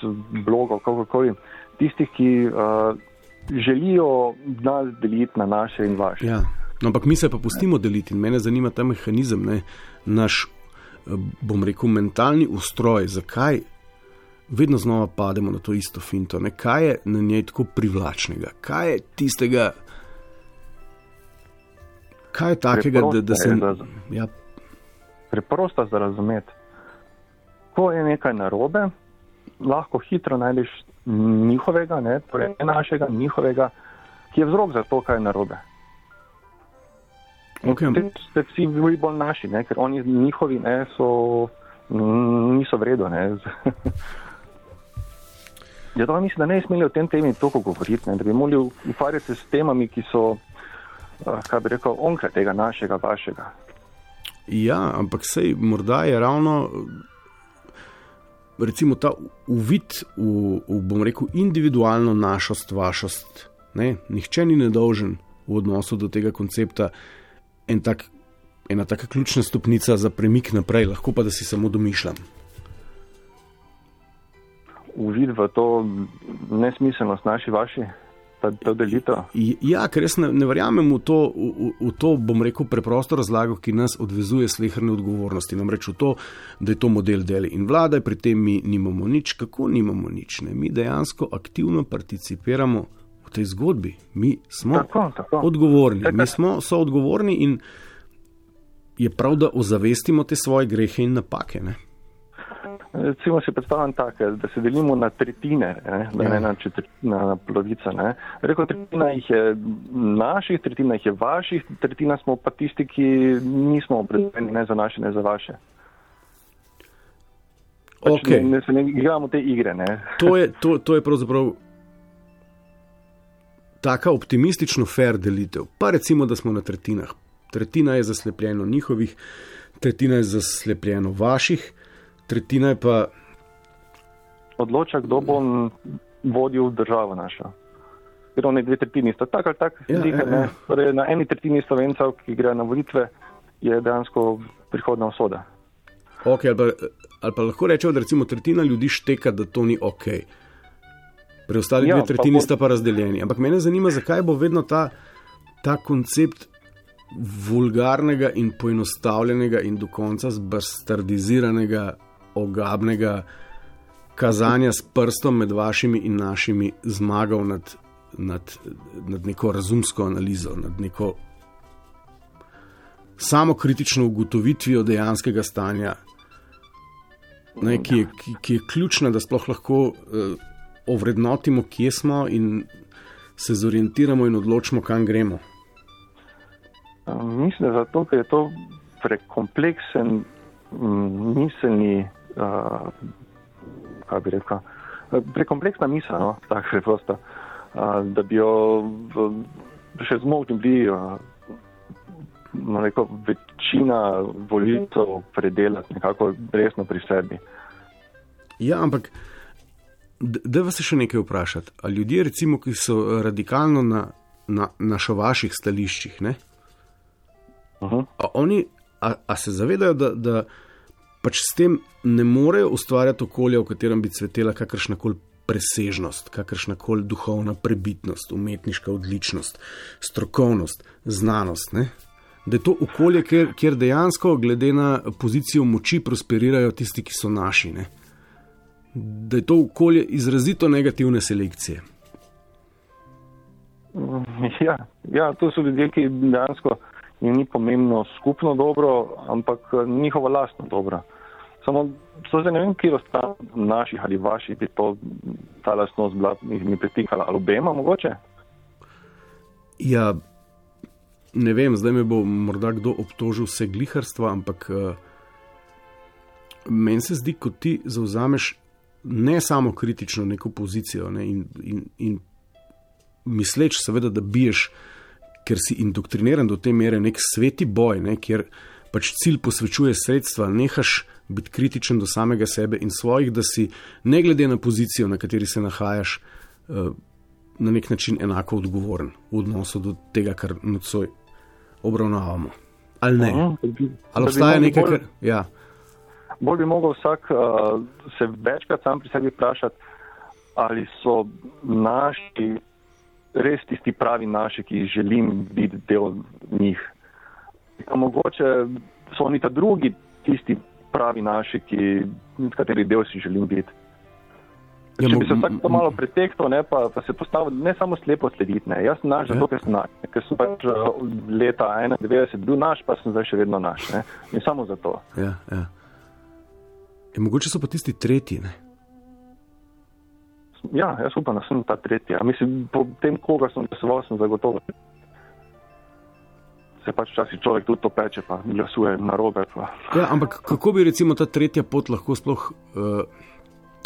blogov, kakorkoli, tistih, ki uh, želijo nas deliti na naše in vaše. Ja. No, ampak mi se pa pustimo deliti in mene zanima ta mehanizem, ne? naš, eh, bom rekel, mentalni ustroj, zakaj vedno znova pademo na to isto finto, ne? kaj je na njej tako privlačnega, kaj je tistega, kaj je takega, da, da se. Je, Ja, Preprosto za razumeti. Ko je nekaj narobe, lahko hitro najdeš njihovega, ne, torej ne našega, njihovega, ki je vzrok za to, kaj je narobe. Okay. potem ste vsi bili bolj naši, ne, ker oni njihovi ne, so, niso vredo. Zato mislim, da ne bi smeli o tem temi toliko govoriti, ne, da bi morali ukvarjati se s temami, ki so, eh, kaj bi rekel, onkraj tega našega, vašega. ja, ampak sej morda je ravno. Recimo ta uvid v, v, bom rekel, individualno našost, vašost. Ne? Nihče ni nedolžen v odnosu do tega koncepta, en tak, ena taka ključna stopnica za premik naprej, lahko pa da si samo domišljam. Uvid v to nesmiselnost naši vaši. ta, ta delitev. Ja, ker jaz ne, ne verjamem v to, v, v to, bom rekel, preprosto razlago, ki nas odvezuje slehrne odgovornosti. Namreč v to, da je to model deli in vlada, pri tem mi nimamo nič, kako nimamo nič. Ne? Mi dejansko aktivno participiramo v tej zgodbi. Mi smo Tako, tako. odgovorni, mi smo soodgovorni in je prav, da ozavestimo te svoje grehe in napake. Ne? Recimo si predstavljam tako, da se delimo na tretjine, ne, da Ja. ne na četrtina, na polovico. Ne. Rekel, tretjina jih je naših, tretjina jih je vaših, tretjina smo pa tisti, ki nismo opredeljeni ne za naše, ne za vaše. Pač Okej. ne, ne, ne igramo te igre. Ne. [laughs] To je, to, to je pravzaprav taka optimistično fair delitev. Pa recimo, da smo na tretjinah. Tretjina je zaslepljeno njihovih, tretjina je zaslepljeno vaših, tretjina je pa. Odloča, kdo bo n- vodil državo našo. Ker oni dve tretjini sta tako ali tako Ja, slika, ja, ja. Torej, na eni tretjini slovencev, ki gre na volitve, je dejansko prihodna usoda. Okay, ali, pa, ali pa lahko rečemo, da recimo tretjina ljudi šteka, da to ni ok. Preostali Ja, dve pa tretjini bo- sta pa razdeljeni. Ampak mene zanima, zakaj bo vedno ta, ta koncept vulgarnega in poenostavljenega in do konca zbastardiziranega, ogabnega kazanja s prstom med vašimi in našimi zmagal nad, nad, nad neko razumsko analizo, nad neko samo kritično ugotovitvijo dejanskega stanja, ne, ki, je, ki, ki je ključna, da sploh lahko uh, ovrednotimo, kje smo in se zorientiramo in odločimo, kam gremo. Mislim, da zato, ker je to prekompleksen miselni, uh, kaj bi rekel, uh, prekompleksna misel, no, tako preprosto, uh, da bi jo še zmogli bili, uh, no, rekel, večina volitev predelati nekako resno pri sebi. Ja, ampak da vas še nekaj vprašati. A ljudje, recimo, ki so radikalno na, na, na šovaših stališčih, ne? Uh -huh. A oni, a, a se zavedajo, da, da pač s tem ne morejo ustvarjati okolja, v katerem bi cvetela kakršna koli presežnost, kakršna koli duhovna prebitnost, umetniška odličnost, strokovnost, znanost. Ne? Da je to okolje, kjer, kjer dejansko, glede na pozicijo moči, prosperirajo tisti, ki so naši. Ne? Da je to okolje izrazito negativne selekcije. Ja, ja, to so ljudje, ki dejansko ni pomembno skupno dobro, ampak njihovo lastno dobro. Samo so zdaj ne vem, kje ostane naših ali vaših, bi to ta lastnost bila, jih mi pretikala, ali obema mogoče? Ja, ne vem, zdaj me bo morda kdo obtožil vse gliharstva, ampak uh, meni se zdi, kot ti zauzameš ne samo kritično neko pozicijo ne, in, in, in misleč, seveda, da biješ, ker si indoktriniran do te mere, nek sveti boj, ne, kjer pač cilj posvečuje sredstva, nehaš biti kritičen do samega sebe in svojih, da si ne glede na pozicijo, na kateri se nahajaš. Uh, Na nek način enako odgovoren v odnosu do tega, kar nocoj obravnavamo. Ali ne? Mhm, bi- da Ali obstaja nekaj, kar. Ja. Bolj bi mogel vsak uh, se večkrat sam pri sebi vprašati, ali so naši res tisti pravi naši, ki želim biti del njih. A mogoče so oni ta drugi tisti pravi naši, ki, kateri del si želim biti. Ja, Če bi se vsak to malo ne, pa, pa se postavil ne samo slepo slediti. Ne. Jaz sem naš, zato ker sem naš. ne, Ker sem pač uh, leta 91 bil naš, pa sem zdaj še vedno naš. Ne. In samo zato. Ja, ja. E, mogoče so pa tisti tretji. Ne? Ja, jaz upam, da sem ta tretji. Mislim, po tem, koga sem glasoval, sem zagotovo. Se pač včasih človek tudi to peče, pa glasuje na robe. Pa. Ja, ampak kako bi recimo ta tretja pot lahko sploh. Uh,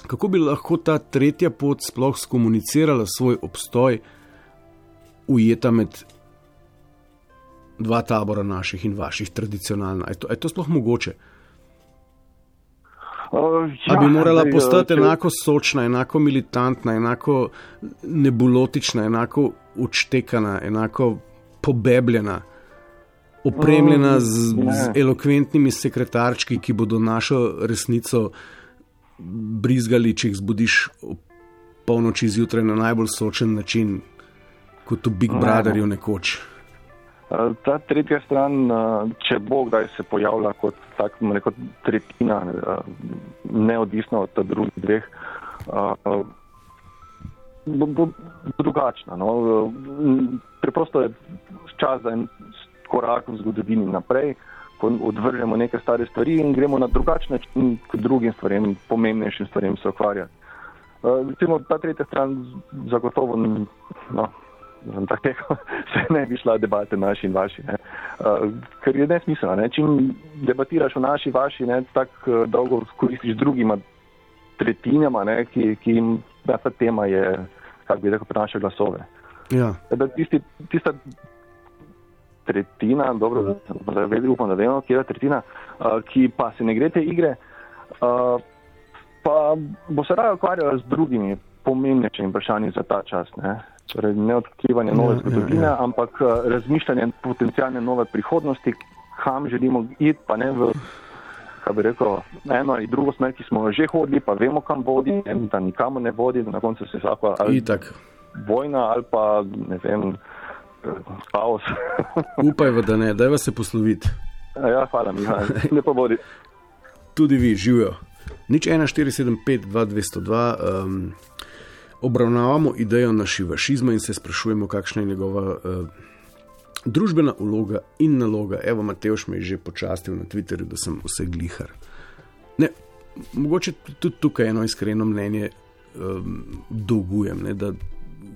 Kako bi lahko ta tretja pot sploh skomunicirala svoj obstoj, ujeta med dva tabora naših in vaših, tradicionalno? Je to, je to sploh mogoče? Uh, Ja, bi morala zdaj, postati eh, če- enako sočna, enako militantna, enako nebulotična, enako odštekana, enako pobebljena, opremljena z, ne. z elokventnimi sekretarčki, ki bodo našo resnico brizgali, če jih zbudiš ob polnoči zjutraj na najbolj sočen način. kot v Big Brotherju nekoč. Uh, ta tretja stran, uh, če bo kdaj se pojavila kot tak, rekel, tretjina, uh, neodvisno od drugih dveh, uh, bo, bo drugačna. No? Preprosto je čas za en korak v zgodovini naprej, ko odvržemo neke stare stvari in gremo na drugačen način k drugim stvarem, pomembnejšim stvarem se ukvarjati. Uh, recimo, ta tretja stran zagotovo. No, tako [laughs] se ne bi šla debate naši in vaši. Ne. Uh, ker je nesmiselno, ne. čim debatiraš o naši, vaši, ne, tako uh, dolgo koristiš drugima tretjinama, ne, ki, ki jim ta tema je, kako bi rekel, prenaša glasove. Ja. Da, tisti, tista tretjina, dobro, da vedeti, upam, da vemo, kje je tretjina, uh, ki pa se ne gre te igre, uh, pa bo se raje ukvarjala z drugimi pomembnejšimi vprašanji za ta čas. Ne torej ne odkrivanje nove Ja, zgodovine, ja, ja. ampak eh, razmišljanje potencijalne nove prihodnosti, kam želimo iti, pa ne v, kaj bi rekel, eno ali drugo smer, ki smo že hodili, pa vemo, kam vodi, da nikamor ne vodi, da na koncu se vsako ali Itak. vojna ali pa ne vem, kaos. Upaj, da ne, daj se posloviti. ja, hvala mi, ne pa vodi. Tudi vi živijo. Nič 1475, 2202. Um, obravnavamo idejo našivašizma in se sprašujemo, kakšna je njegova uh, družbena vloga in naloga. Evo, Mateoš me je že počastil na Twitterju, da sem vse glihar. Ne, mogoče tudi tukaj eno iskreno mnenje um, dolgujem, ne, da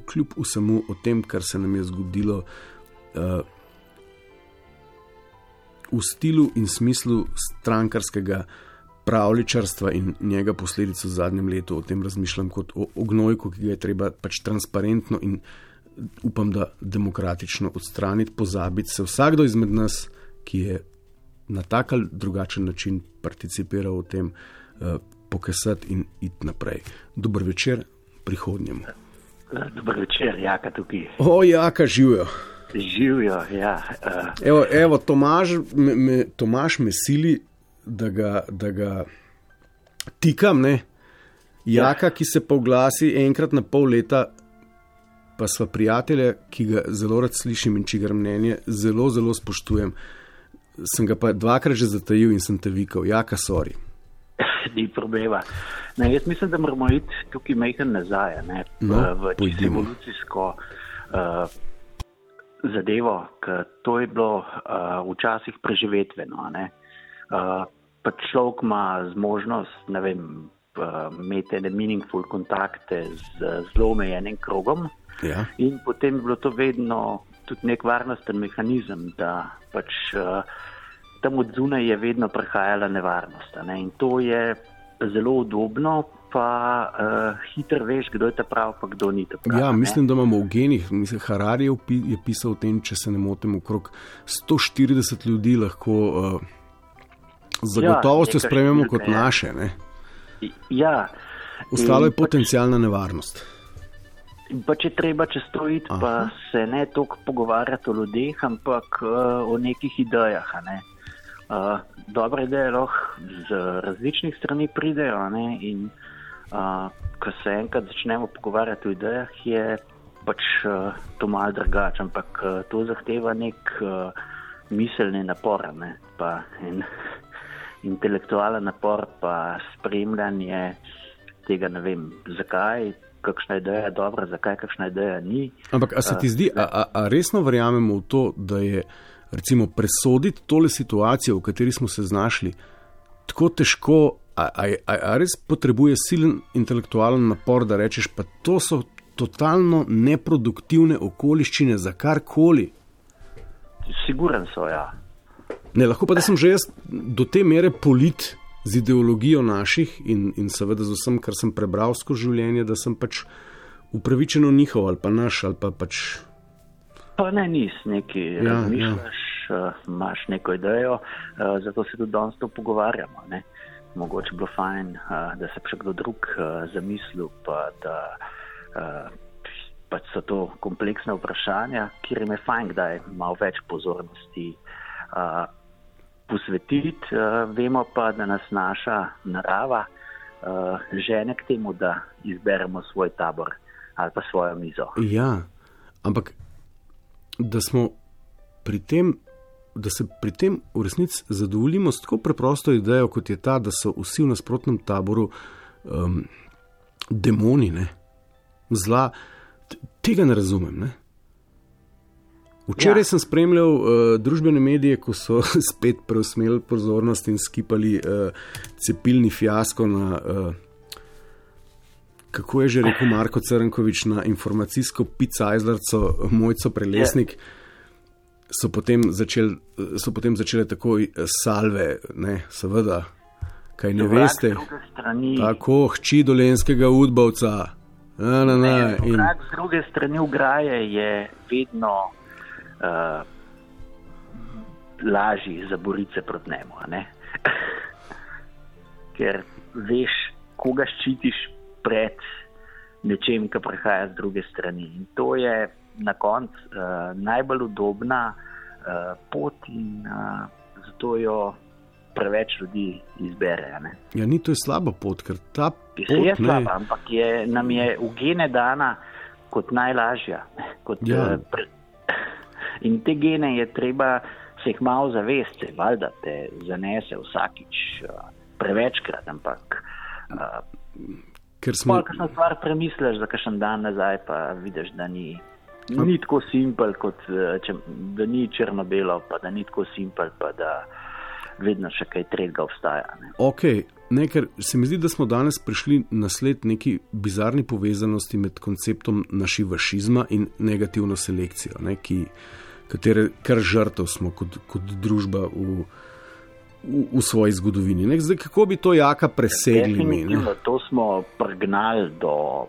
kljub vsemu o tem, kar se nam je zgodilo. Uh, v stilu in smislu strankarskega pravličarstva in njega posledic v zadnjem letu o tem razmišljam kot o ognojku, ki ga je treba pač transparentno in upam, da demokratično odstraniti, pozabiti se vsakdo izmed nas, ki je na tak ali drugačen način participiral v tem, uh, pokasati in iti naprej. Dober večer prihodnjemu. Dobro večer, jaka tukaj. O, jaka živijo. Živijo, ja. Uh, Evo, evo Tomaž, me, me, Tomaž me sili, da ga, da ga tikam, ne? Jaka, ki se pa oglasi enkrat na pol leta, pa sva prijatelja, ki ga zelo rad slišim in čigar mnenje zelo, zelo spoštujem. Sem ga pa dvakrat že zatajil in sem te vikal, jaka sori. Ni problema. Ne, jaz mislim, da moramo iti tukaj mehen nazaj, ne, No, v, čisto evolucijsko uh, zadevo, ker to je bilo uh, včasih preživetveno. ne. Uh, pa človek ima zmožnost, ne vem, imeti ene meaningful kontakte z zelo omejenim krogom. Ja. In potem je bilo to vedno tudi nek varnosten mehanizem, da pač uh, tam od zunaj je vedno prihajala nevarnost. Ne? In to je zelo udobno, pa uh, hitro veš, kdo je ta prav, pa kdo ni ta prav. Ja, ne. mislim, da imamo v genih. Mislim, Harari je, je pisal o tem, če se ne motim, okrog 140 ljudi lahko uh, z Ja, gotovostjo neka sprejmemo številka, kot ja. naše. Ne? Ja. Ostalo je potencijalna nevarnost. Pač, pa če treba čez to iti, pa se ne toliko pogovarjati o ljudeh, ampak uh, o nekih idejah. Ne? Uh, dobre ideje lahko z različnih strani pridejo. Ne? In uh, ko se enkrat začnemo pogovarjati o idejah, je pač uh, to malo drugače, ampak uh, to zahteva nek uh, miselni napor, ne? pa en [laughs] intelektualen napor, pa spremljanje tega, ne vem, zakaj, kakšna ideja je dobra, zakaj kakšna ideja ni. Ampak a se ti zdi, a, a, a resno verjamemo v to, da je recimo presoditi tole situacijo, v kateri smo se znašli, tako težko, a, a, a, a res potrebuje silen intelektualen napor, da rečeš, pa to so totalno neproduktivne okoliščine za karkoli. Siguren so, ja. Ne, lahko pa da sem že jaz do te mere polit z ideologijo naših in, in seveda z vsem, kar sem prebral skozi življenje, da sem pač upravičeno njihov ali pa naš ali pa pač. Pa ne, nis, neki Ja, ja, razmišljaš, ja. imaš neko idejo, uh, zato se tudi danes to pogovarjamo. Ne? Mogoče bi bilo fajn, uh, da se še kdo drug zamislil, pa da pač so to kompleksne vprašanja, kjer jim je fajn, da je malo več pozornosti posvetiti. Vemo pa, da nas naša narava žene k temu, da izberemo svoj tabor ali pa svojo mizo. Ja, ampak da smo pri tem, da se pri tem v resnici zadovoljimo s tako preprosto idejo, kot je ta, da so vsi v nasprotnem taboru um, demoni, ne? zla. Tega ne razumem. Ne? Včeraj ja. sem spremljal uh, družbene medije, ko so [laughs] spet preusmerili pozornost in skipali uh, cepilni fiasko na, uh, kako je že rekel Marko Crnkovič, na informacijsko pizzajzlarco Mojco Prelesnik. So potem, začel, so potem začele tako salve, ne, seveda, kaj ne Vrag veste. Tako, hči dolenskega udbovca. Na, na, na, Ne, in, z druge strani ograje je vedno uh, lažji za borice proti njemu. ne? [laughs] Ker veš, koga ščitiš pred nečem, kar prihaja z druge strani. In to je na koncu uh, najbolj udobna uh, pot, in uh, zato jo preveč ljudi izbere. ne. ja, ni to slaba pot, ker ta Pot, je pot ne. slaba, ampak je, nam je v gene dana kot najlažja. Kot, Ja. eh, pre... In te gene je treba se jih malo zavesti, valjda te zanese vsakič, eh, prevečkrat, ampak. Uh, Ker smo, Sploh, kakšno stvar premisliš za kakšen dan nazaj, pa vidiš, da ni, ni tako simpel, kot eh, če, da ni črno-belo, pa da ni tako simpel, pa da vedno še kaj tretjega obstaja. Ne. ok, ne, ker se mi zdi, da smo danes prišli na sled neki bizarni povezanosti med konceptom našivašizma in negativno selekcijo, ne, ki, katere kar žrtev smo kot, kot družba v, v, v svoji zgodovini. Ne. Zdaj, kako bi to jaka presegli mi? To smo pregnali do,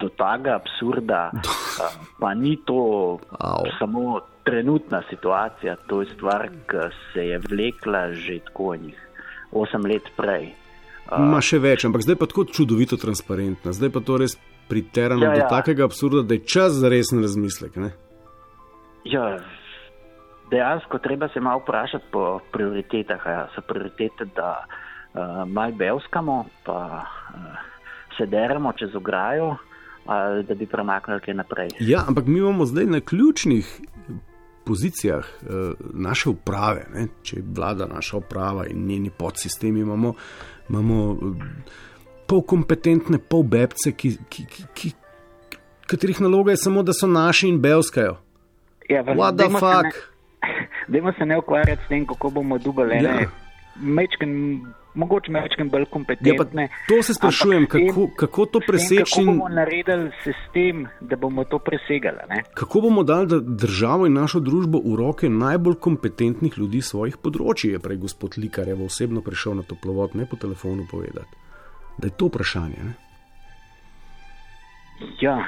do tega absurda, a, [laughs] pa ni to Au. samo trenutna situacija, to je stvar, ki se je vlekla že tako enih 8 let prej. A, Ma še več, ampak zdaj pa tako čudovito transparentna, zdaj pa to res priterano ja. ja. do takega absurda, da je čas za resen razmislek. Ne? Ja, dejansko treba se malo vprašati po prioritetah. a Ja. So prioritete, da uh, malo belskamo, pa uh, se deremo čez ograjo, ali da bi premaknili kaj naprej. Ja, ampak mi imamo zdaj na ključnih pozicijah eh, naše uprave, ne? če vlada naša uprava in njeni podsistemi, imamo, imamo eh, polkompetentne, polbebce, ki, ki, ki, ki, katerih naloga je samo, da so naši in belskajo. Ja, What the se ne- fuck? Dajmo se ne ukvarjati s tem, kako bomo dubali Ja. mečken, mogoče mečken bolj Ja, kompetentne. to se sprašujem, tem- kako, kako to preseči Kako bomo naredili sistem, da bomo to presegali? Ne? kako bomo dali da- državo in našo družbo v roke najbolj kompetentnih ljudi svojih področji, je prej gospod Likarjev osebno prišel na toplovod, ne po telefonu povedati. Da je to vprašanje. Ne? Ja,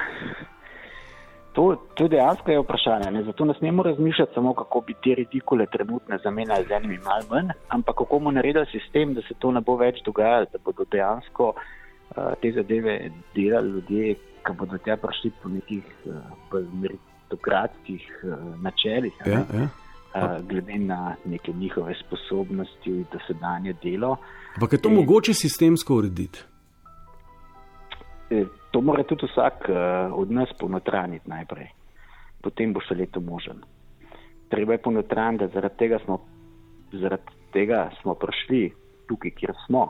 to, to dejansko je vprašanje. Ne? Zato ne smemo razmišljati samo, kako bi te ridikule trenutne zamenjali z enimi malo manj, ampak kako bomo naredili sistem, da se to ne bo več dogajalo, da bodo dejansko uh, te zadeve delali ljudje, ki bodo tja prišli po nekih uh, meritokratskih uh, načelih. ne. Ja, ja. Uh, glede na neke njihove sposobnosti in dosedanje delo. Ampak je to In- mogoče sistemsko urediti? Eh, To mora tudi vsak uh, od nas ponotraniti najprej, potem bo še leto možen. Treba je ponotraniti, da zaradi tega smo, zaradi tega smo prišli tukaj, kjer smo.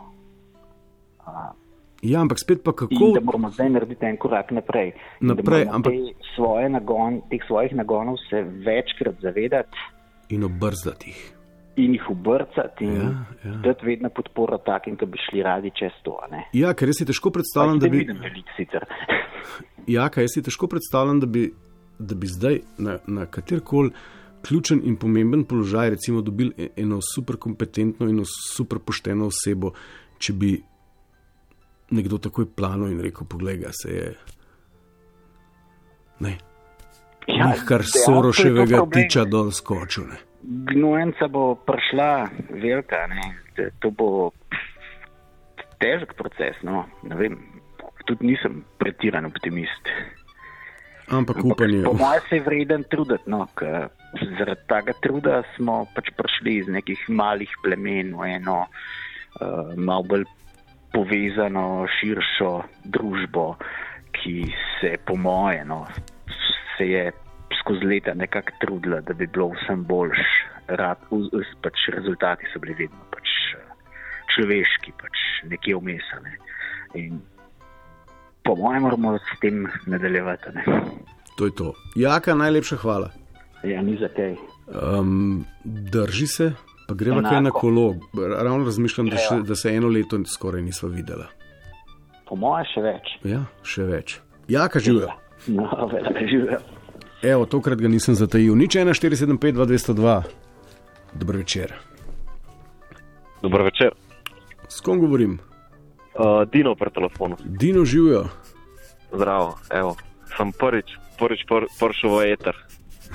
Uh, Ja, ampak spet pa in kako. da moramo zdaj narediti en korak naprej. In Naprej, ampak- te svoje nagon, teh svojih nagonov se večkrat zavedati In obrzdati jih. In jih obrcati in Ja, ja. dati vedno podporo takim, ki bi šli radi čez to. Ne? Ja, ker jaz si težko predstavljam, jih da bi. vidim veliko sicer. [laughs] Ja, kaj jaz si težko predstavljam, da bi, da bi zdaj na, na katerkoli ključen in pomemben položaj, recimo, dobili e- eno super kompetentno in super pošteno osebo, če bi nekdo takoj plano in rekel: Poglej, ga se je. Ne, Ja, Njih kar Soroševega tiča dol skočil. Ne. Gnojenca bo prišla velika, ne? To bo težek proces. No? Tudi nisem pretiran optimist. Ampak upanje. Po mojem se je vreden truditi, no? ker zaradi tega truda smo pač prišli iz nekih malih plemen v eno uh, malo bolj povezano, širšo družbo, ki se, po moje, no, se je skozi leta nekako trudila, da bi bilo vsem boljš. Rad, v, v, pač rezultati so bili vedno pač eh, človeški, pač nekje umesane. In po mojem, moramo s tem nadaljevati. Ne? To je to. Jaka, najlepša hvala. Ja, ni za kaj. Um, drži se, pa greva Enako. kaj na kolo. Ravno razmišljam, da, Ja. še, da se eno leto skoraj nisva videla. Po mojem, še več. Ja, še več. Jaka živijo. No, velika živijo. Evo, tokrat ga nisem zatajil. Nič 1, 475, 202. Dobro večer. Dobro večer. S kom govorim? Uh, Dino pri telefonu. Dino živijo. Zdravo, evo. Sem prvič, prvič pr, prišel v eter.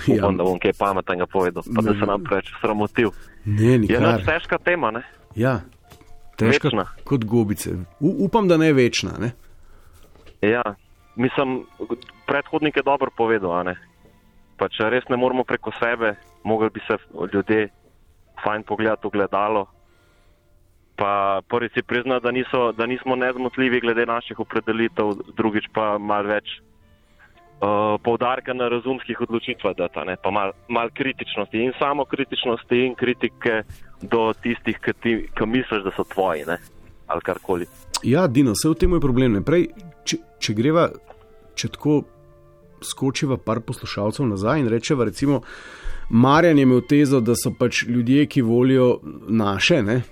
Ja. Upam, da bom kaj pametnega povedal, pa da se nam preveč sramotil. Ne, Je nikar. ena težka tema, ne? Ja, težka Večna. kot gobice. U, upam, da ne večna. Ne? Ja, mislim, predhodnik je dobro povedal, Pa če res ne moramo preko sebe, mogli bi se ljudje fajn pogledati v gledalo. Pa prvič si priznati, da, niso, da nismo nezmotljivi glede naših opredelitev, drugič pa mal več uh, poudarka na razumskih odločitvah, data, ne, pa mal, mal kritičnosti in samo kritičnosti in kritike do tistih, ki ti- ki misliš, da so tvoji, ne, ali karkoli. Ja, Dino, vse v tem je problem. Prej, če, če greva, če tako skočiva par poslušalcev nazaj in rečeva, recimo, Marjan je imel tezo, da so pač ljudje, ki volijo naše, ne,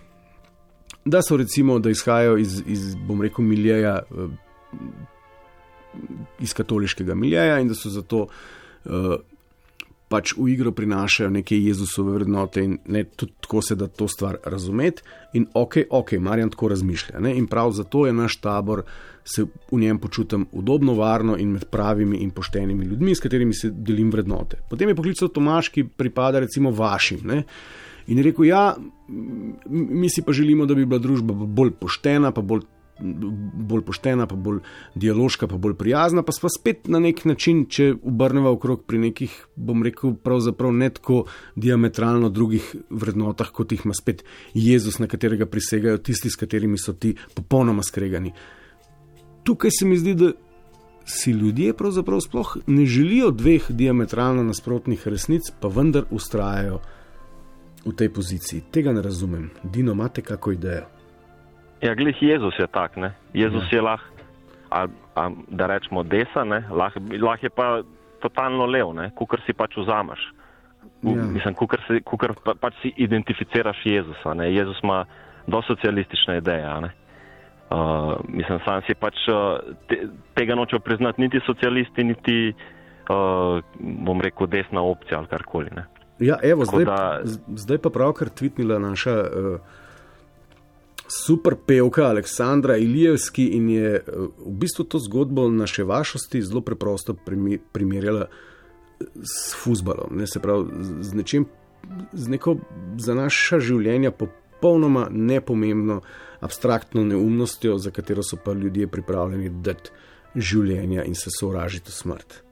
da so recimo, da izhajajo iz, iz bom rekel, miljeja, eh, iz katoliškega miljeja in da so zato. Uh, Pač v igro prinašajo neke Jezusove vrednote, in ne, tudi tako se da to stvar razumeti. In ok, ok, Marjan tako razmišlja. Ne? In prav zato je naš tabor, se v njem počutim udobno, varno in med pravimi in poštenimi ljudmi, s katerimi se delim vrednote. Potem je poklical Tomaš, ki pripada recimo vašim. Ne? In je rekel, ja, mi si pa želimo, da bi bila družba bolj poštena, pa bolj bolj poštena, pa bolj dialoška, pa bolj prijazna, pa pa spet na nek način, če obrnemo okrog pri nekih, bom rekel, pravzaprav ne tako diametralno drugih vrednotah, kot jih ima spet Jezus, na katerega prisegajo tisti, s katerimi so ti popolnoma skregani. Tukaj se mi zdi, da si ljudje pravzaprav sploh ne želijo dveh diametralno nasprotnih resnic, pa vendar ustrajajo v tej poziciji. Tega ne razumem. Dino, imate kako idejo? Ja, glih Jezus je tak, ne. Jezus ja. je lahko, a, a, da rečemo, desen, lahko lah je pa totalno lev, kukar si pač vzameš. Ja. Mislim, kukar, si, kukar pa, pač si identificiraš Jezusa. Ne. Jezus ima do socialistične ideje. Ne. Uh, mislim, sam si pač uh, te, tega nočejo priznati niti socialisti, niti, uh, bom rekel, desna opcija ali karkoli. Ne. Ja, evo, Tako zdaj, da- zdaj pa pravkar tvitnila naša uh, super pevka Aleksandra Ilijevski in je uh, v bistvu to zgodbo naše vašosti zelo preprosto primerjala s futbalom. Ne, se pravi, z, nečim, z neko za naša življenja popolnoma nepomembno, abstraktno neumnostjo, za katero so pa ljudje pripravljeni dati življenja in se sovražiti v smrt.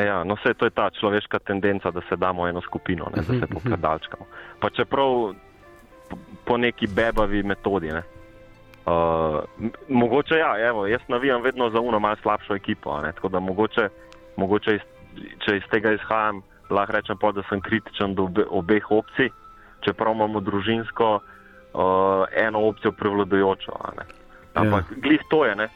Ja, no, vse to je ta človeška tendenca, da se damo eno skupino, ne, da se [laughs] pokradalčkamo. Pa čeprav po- neki bebavi metodi. Ne. Uh, mogoče ja, evo, jaz navijam vedno za uno malce slabšo ekipo, a ne, tako da mogoče, mogoče iz, če iz tega izhajam, lahko rečem pa, da sem kritičen do obe, obeh opcij, čeprav imamo družinsko uh, eno opcijo prevladujočo. ne. Ampak ja. glih to je, ne.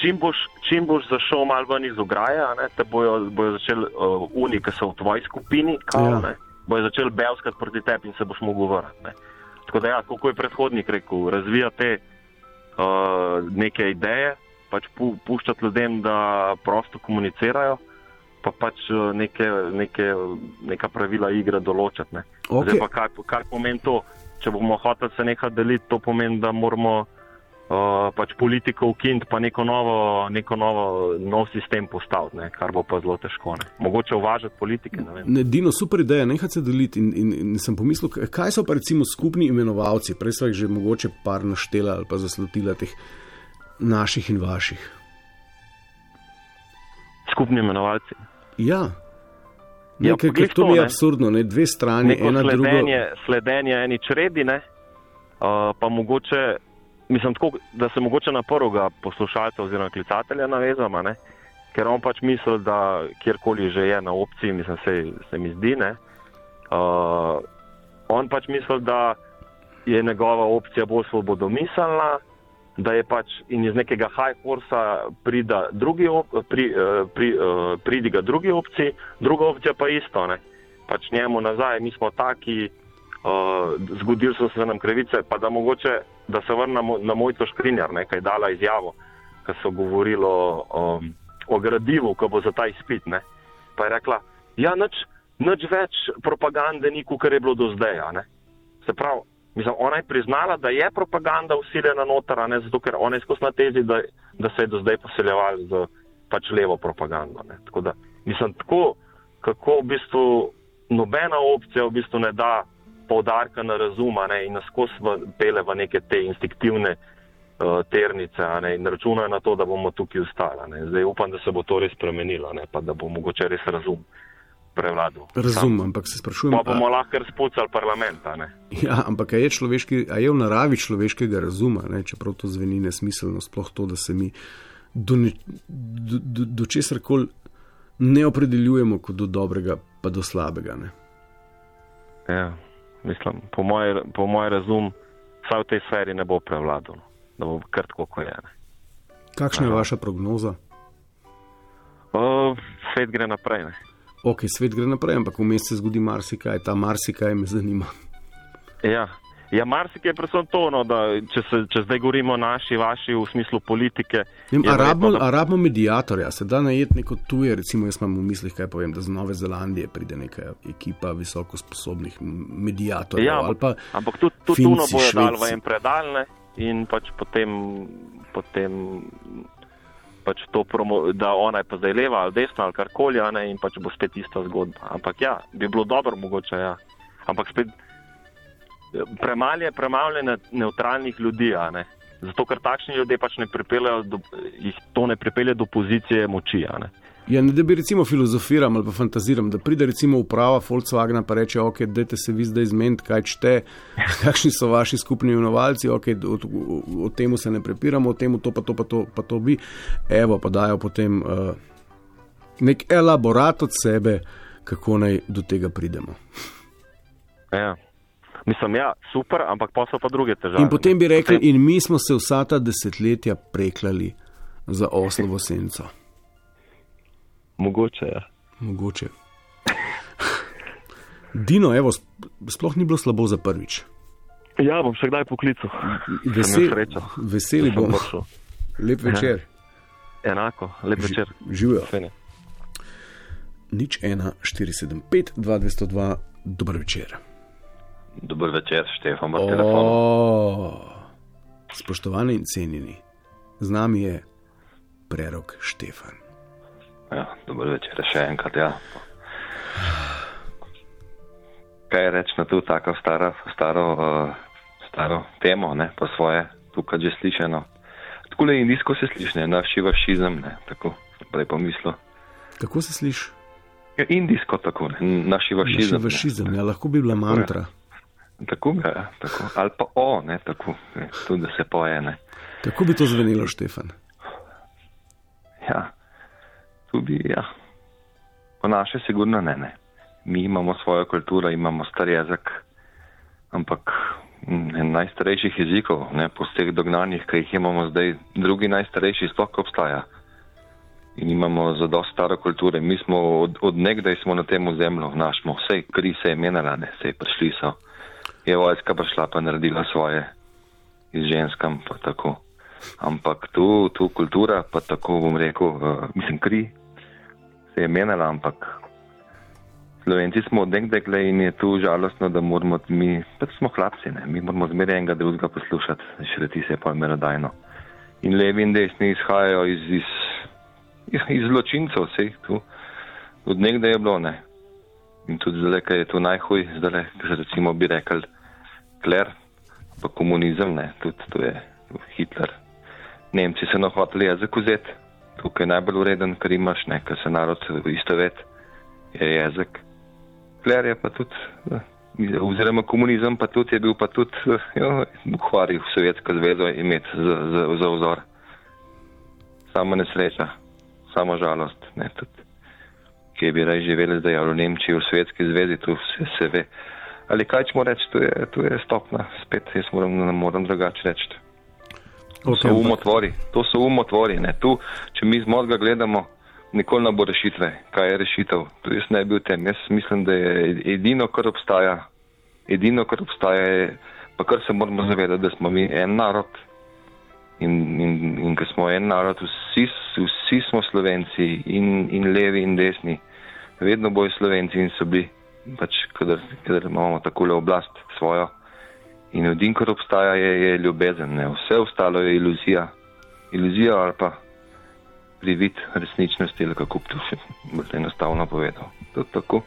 Čim boš, čim boš zašel malo ven iz ograje, ne, te bojo, bojo začeli uh, uni, ki so v tvoji skupini, kao, Ja. ja. bojo začeli belskati proti tebi in se boš mogel vrniti. Tako da, ja, kako je predhodnik rekel, razvijate uh, neke ideje, pač pu, puščati ljudem, da prosto komunicirajo, pa pač uh, neke, neke, neka pravila igre določati. Ne. Ok. Zdaj pa kaj, kaj pomeni to? Če bomo hoteli se nekaj deliti, to pomeni, da moramo uh, pač politiko ukiniti, pa neko novo, neko novo, nov sistem postaviti, ne, kar bo pa zelo težko. Ne. Mogoče uvažati politike. Ne. Ne, Dino, super ideja, nehaj se deliti. In, in, in sem pomislil, kaj so pa recimo skupni imenovalci, prej smo jih že mogoče par naštela ali pa zaslutila teh naših in vaših. Skupni imenovalci. Ja, Nekaj, ja, to to, mi je ne. absurdno, ne? dve strani, Neko ena druga. sledenje, sledenje eni čredi, ne, uh, pa mogoče, mislim, tako, da se mogoče na prvega poslušalca oziroma klicatelja navezama, ne, ker on pač misli, da kjerkoli že je na opciji, mislim, se, se mi zdi, ne. Uh, on pač misli, da je njegova opcija bolj svobodomiselna, da je pač in iz nekega high horsa prida drugi, op, pri, uh, pri, uh, pridiga drugi opciji, druga opcija pa isto, ne. Pač njemu nazaj, mi smo taki, zgodili so se nam krivice, pa da mogoče, da se vrnemo na mojco škrinjar, nekaj dala izjavo, ker so govorili o, um, o gradivu, ko bo za ta izpit. Ne. Pa je rekla, ja, nič, nič več propagande ni, kot je bilo do zdaj. ne. Se pravi, mislim, ona je priznala, da je propaganda usiljena noter, ne zato, ker ona je skozi na tezi, da, da se je do zdaj poseljeval z pač levo propagando. Ne. Tako da, mislim, tako, kako v bistvu nobena opcija v bistvu ne da poudarka na razuma ne, in nas skozi v- pele v neke te instinktivne uh, ternice ne, in računajo na to, da bomo tukaj ustali. Ne. Zdaj upam, da se bo to res spremenilo, ne, pa da bo mogoče res razum prevladal. Razumem, ampak se sprašujem, Pa bomo a, lahko razpucali parlament. ne. ja, ampak je, človeški, je v naravi človeškega razuma, ne, čeprav to zveni nesmiselno, sploh to, da se mi do, ne, do, do, do česar koli ne opredeljujemo kot do dobrega, pa do slabega. Ne. Ja, mislim, po moj, po moj razum, vsaj v tej sferi ne bo prevladal, no. da bo kar tako, kot je. Ne. Kakšna je vaša prognoza? Uh, svet gre naprej. Ne. Ok, svet gre naprej, ampak vmes se zgodi marsikaj, ta marsikaj me zanima. Ja, ja marsikaj je predvsem to, no, da če, se, če zdaj govorimo naši, vaši v smislu politike. Vem, a, rabimo, verjetno, a rabimo medijatorja, se da najeti neko tuje, recimo jaz imam v mislih, kaj povem, da z Nove Zelandije pride neka ekipa visoko sposobnih medijatorjev. Ja, pa ampak tudi tu Finci, bojo dal v en predal ne, in pač potem, potem pač to, promo, da ona je pa zdaj leva ali desna ali karkoli, in pač bo spet ista zgodba. Ampak ja, bi bilo dobro mogoče, ja. Ampak spet premalo je premalo neutralnih ljudi. Zato, ker takšni ljudje pač ne pripeljejo, do, jih to ne pripelje do pozicije moči, ne. Ja, ne da bi recimo filozofiral ali pa fantaziram, da pride recimo uprava Volkswagena in reče: Ok, dajte se vi zdaj izmeniti, kaj čte, [laughs] kakšni so vaši skupni imenovalci, ok, o, o, o tem se ne prepiramo, o tem to pa to pa to, pa to bi. Evo, pa dajo potem uh, nek elaborat od sebe, kako naj do tega pridemo. Ja. Mislim, ja, super, ampak pa so pa druge težave. In potem bi rekli, Potem- in mi smo se vsa ta desetletja preklali za oslovo senco. Mogoče, ja. Mogoče. Dino, evo, sp- sploh ni bilo slabo za prvič. Ja, bom še kdaj poklical. Vesel, veseli bomo. prišel. Lep večer. Enako, lep večer. Živijo. Nič 1, 475, 202, dober večer. Dober večer, Štefan, v telefonu. Spoštovani in cenjeni, z nami je prerok Štefan. Ja, dober večer, še enkrat. Ja. Kaj reči na to tako staro, staro, uh, staro temo, ne, po svoje, tukaj že slišeno. Tako le indijsko se sliši, ne, naš šivašizem, ne, tako, prej pomislil. Kako se sliši? Ja, indijsko tako, ne, naš šivašizem. Vašizem, ja, lahko bi bila mantra. Tako ga, tako. Ali pa o, ne, tako, ne, tudi da se poje, ne. Kako bi to zvenelo, Štefan? Ja, tudi, ja. Po naše sigurno ne, ne. Mi imamo svojo kulturo, imamo star jezik, ampak en najstarejših jezikov, ne, po vseh dognanjih, ki jih imamo zdaj, drugi najstarejši sploh obstaja. In imamo za dosti staro kulture. Mi smo od, od nekdaj smo na tem ozemlju, naš smo, vse kri se je menjala, ne, se je prišli so. Je vojska prišla pa naredila svoje iz ženskam, pa tako. Ampak tu, tu kultura, pa tako bom rekel, uh, mislim, kri se je menjala, ampak Slovenci smo od nekdaj gledali in je tu žalostno, da moramo mi, pač smo hlapci, ne, mi moramo zmeraj enega drugega poslušati, šreti se je pa merodajno. In levi in desni izhajajo iz, iz, iz, iz zločincev, vseh tu. Od nekdaj je bilo, ne. In tudi zdaj, ker je to najhuj, zdaj, recimo bi rekel, kler, pa komunizem, ne, tudi to je Hitler. Nemci so nahoteli jezik vzeti, tukaj je najbolj ureden, ker imaš, ne, ker se narod istovet, je jezik. Kler je pa tudi, eh, oziroma komunizem pa tudi je bil pa tudi, eh, jo, buhvari v Sovjetsko zvezo imeti za, za, za vzor. Sama nesreča samo žalost. Ne, tudi, kje bi raje živeli zdaj, ali v Nemčiji, v Svetski zvezi, tu vse se ve. Ali kaj ćemo reči, tu je, tu je stopna, spet jaz moram, ne moram drugače reči. To Ok, so umotvori, to so umotvori. Ne. Tu, če mi z mozga gledamo, nikoli ne bo rešitve. Kaj je rešitev? Tu jaz ne bi v tem. Jaz mislim, da je edino, kar obstaja, edino, kar obstaja, je, pa kar se moramo zavedati, da smo mi en narod. In, in, in ker smo en narod, vsi, vsi smo slovenci, in, in levi, in desni. Vedno bojo slovenci in so bili, pač, kadar, kadar imamo takole oblast svojo. In edin, kar obstaja, je, je ljubezen. Ne? Vse ostalo je iluzija. Iluzija ali pa privid resničnosti, ali kako bi to še bolj enostavno povedal. Je tako.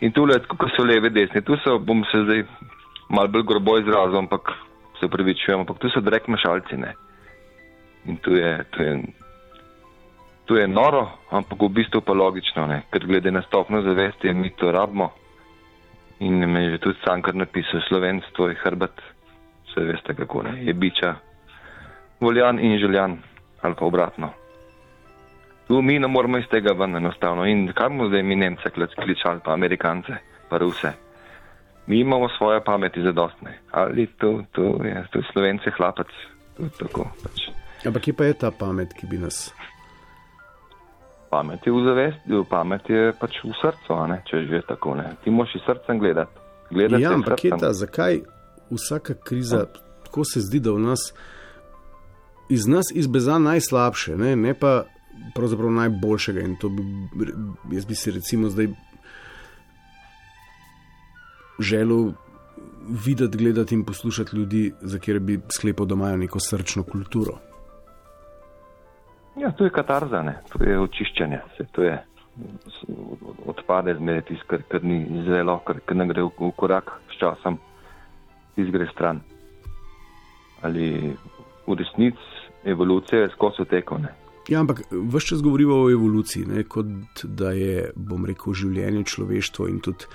In tu le, ko so leve, desni, tu so, bom se zdaj mal bolj grobo izrazil, ampak se upravičujem, ampak tu so drek mešalci. Ne? In tu je, tu je, tu je noro, ampak v bistvu pa logično, ne? ker glede na stopno zavesti, mi to rabimo. In me je že tudi sam kar napisal, slovenstvo je hrbet, vse veste kako ne, je biča, voljan in željan, ali pa obratno. Tu mi ne moramo iz tega ven enostavno. In kaj bomo zdaj mi Nemce kličali, pa Amerikance, pa Ruse? Mi imamo svoje pameti zadostne. Ali to, to je, to je Slovence hlapec, to je tako pač. Ampak kje pa je ta pamet, ki bi nas. Pamet je v zavesti, pamet je pač v srcu, ne, če že tako ne. Ti moraš iz srcem gledati. Gledati Ja, ampak kje ta, zakaj vsaka kriza, tako se zdi, da v nas, iz nas izbeza najslabše, ne, ne pa pravzaprav najboljšega. In to bi, jaz bi si recimo zdaj želel videti, gledati in poslušati ljudi, za kjer bi sklepal, da imajo neko srčno kulturo. Ja, to je katarza, ne? to je očiščenje, se to je odpade zmeraj tisto, kar, kar ni zelo, kar, kar ne gre v, v korak s časom, tisto gre stran. Ali v resnici evolucija je skozi teko, ne. Ja, ampak vse čas govorimo o evoluciji, ne, kot da je, bom rekel, življenje človeštvo in tudi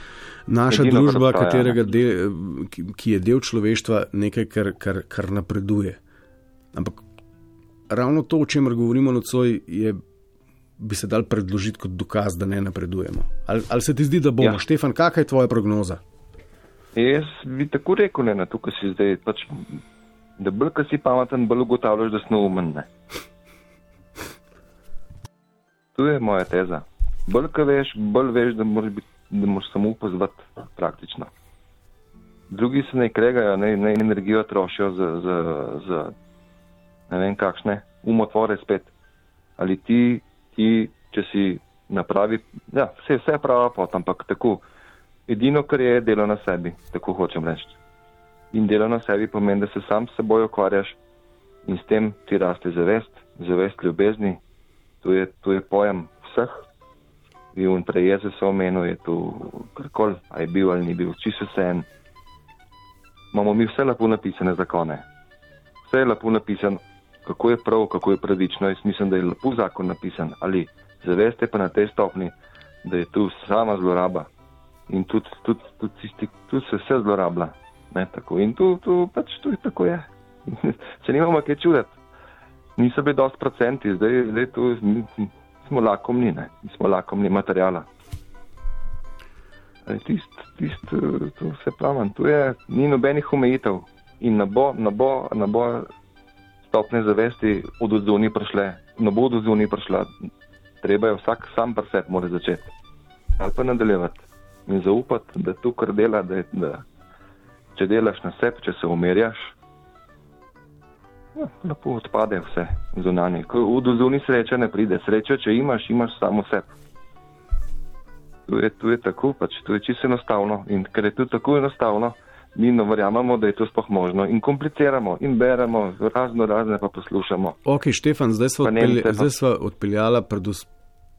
naša Edino, družba, katerega del, ki, ki je del človeštva, nekaj, kar, kar, kar napreduje. Ampak ravno to, o čemer govorimo nocoj, je, bi se dal predložiti kot dokaz, da ne napredujemo. Ali, ali se ti zdi, da bomo? Ja. Štefan, kakšna je tvoja prognoza? Jaz bi tako rekel, ne, na to, kar si zdaj, pač, da bolj, ko si pameten, bolj ugotavljaš, da neumen. Ne. To je moja teza. Bolj, ko veš, bolj veš, da moraš, biti, da moraš samo pozvati praktično. Drugi se ne kregajo, ne, ne energijo trošijo za, za, za ne vem kakšne umotvore spet. Ali ti, ti če si napravi, ja, vse, vse prava pot, ampak tako. Edino, kar je, je delo na sebi, tako hočem reči. In delo na sebi pomeni, da se sam s seboj ukvarjaš in s tem ti raste zavest, zavest ljubezni. To je, to je pojem vseh. In prej je se omenil, je to karkoli, a je bil ali ni bil, čisto vse en. Imamo mi vse lepo napisane zakone. Vse je lepo napisano, kako je prav, kako je pravično. Jaz mislim, da je lepo zakon napisan, ali zaveste pa na tej stopni, da je tu sama zloraba. In tudi, tudi, tudi, tisti, tudi se vse zlorablja. Ne. In tu, tu pač tu je tako je. [laughs] se nimamo kaj čuditi. Niso bili dosti procenti, zdaj, zdaj tu smo lakomni, ne, smo lakomni materijala. Tist, tist, eh, to se pravim, tu je, ni nobenih omejitev in ne bo, ne bo, ne bo stopne zavesti od odzuni prišle, ne bo od odzuni prišla. Treba je vsak sam pri sebi mora začeti. Ali pa nadaljevati in zaupati, da to, kar dela, da, je- da če delaš na sebi, če se umerjaš, ja, lepo odpade vse zunanje. Ko v dozuni sreče ne pride. Srečo, če imaš, imaš samo sebi. Tu je, tu je tako, pač tu je čisto enostavno. In ker je to tako enostavno, mi ne verjamemo, da je to sploh možno. In kompliciramo, in beremo, razno razne pa poslušamo. Ok, Štefan, zdaj Nemce pa- zdaj smo odpeljala predvsem.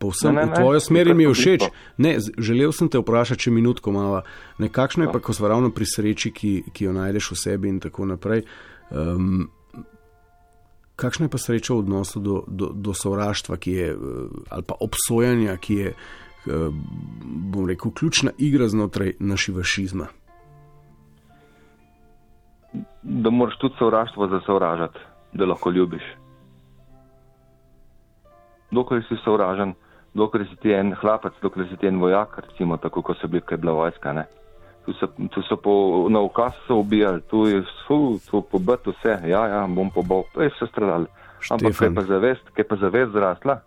Povsem Ne, ne, v tvojo smer mi je všeč. Ne, želel sem te vprašati, če minutko malo. Nekakšno je Ja. pa, ko smo ravno pri sreči, ki, ki jo najdeš v sebi in tako naprej. Um, kakšna je pa sreča v odnosu do, do, do sovraštva, ki je, eh, ali pa obsojanja, ki je, eh, bom rekel, ključna igra znotraj našega fašizma? Da moraš tudi sovraštvo za sovražati, da lahko ljubiš. dokler si sovražen, dokler si ti en hlapec, dokler si ti en vojak, recimo tako, kot so bili, kaj je bila vojska. Ne? Tu so, tu so po, na ukaz so ubijali, tu je vse, tu pobit vse, ja, ja, bom pobol, to je vse stradali. Ampak kaj Štefan. pa zavest, kaj pa zavest zrasla,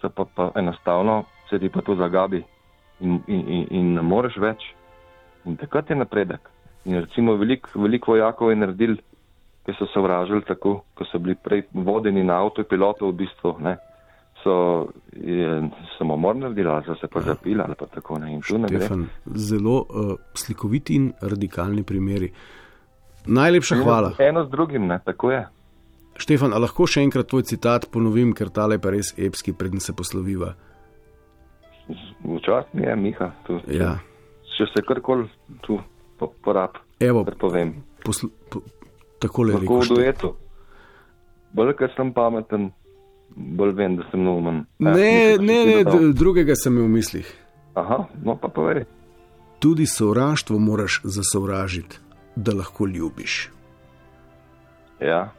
se pa, pa enostavno sedi pa tu zagabi in, in, in, in ne moreš več. In takrat je napredek. In recimo veliko velik vojakov je naredil, ki so sovražili tako, ko so bili prej vodeni na avtopilotov v bistvu, ne, so je, samomor naredili, ali so se pa zapili, ali pa tako ne. Štefan, zelo uh, slikoviti in radikalni primeri. Najlepša hvala. Eno z drugim, ne, tako je. Štefan, a lahko še enkrat tvoj citat ponovim, ker tale pa res epski, preden se posloviva. Včasih je, Miha, tu. Ja. Če se karkoli tu porab, Evo, povem. posl, po, takole je Lahko rekel. v duetu. Bolj, ker sem pameten, bolj vem, da sem neumen. Ja, Ne, ne, ne, dodal. d- drugega sem imel v mislih. Aha, no pa povej. Tudi sovraštvo moraš zasovražiti, da lahko ljubiš. Ja,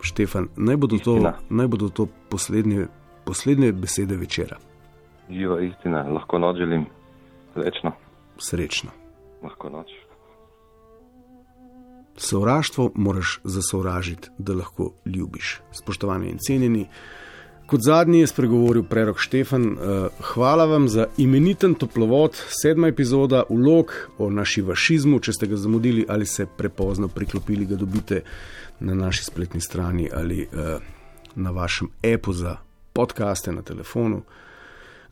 Štefan, naj bodo to, naj bodo to poslednje, poslednje besede večera. živa istina, lahko noč želim. Večno, Srečno. lahko noč. Sovraštvo moraš zasovražiti, da lahko ljubiš. Spoštovani in cenjeni, kot zadnji je spregovoril prerok Štefan. eh, Hvala vam za imeniten toplovod, sedma epizoda, ulog o našivašizmu. Če ste ga zamudili ali se prepozno priklopili, ga dobite na naši spletni strani ali eh, na vašem appu za podkaste na telefonu.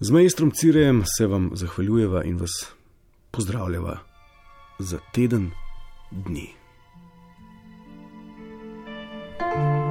Z majstrom Cirejem se vam zahvaljujeva in vas pozdravljava za teden dni. thank you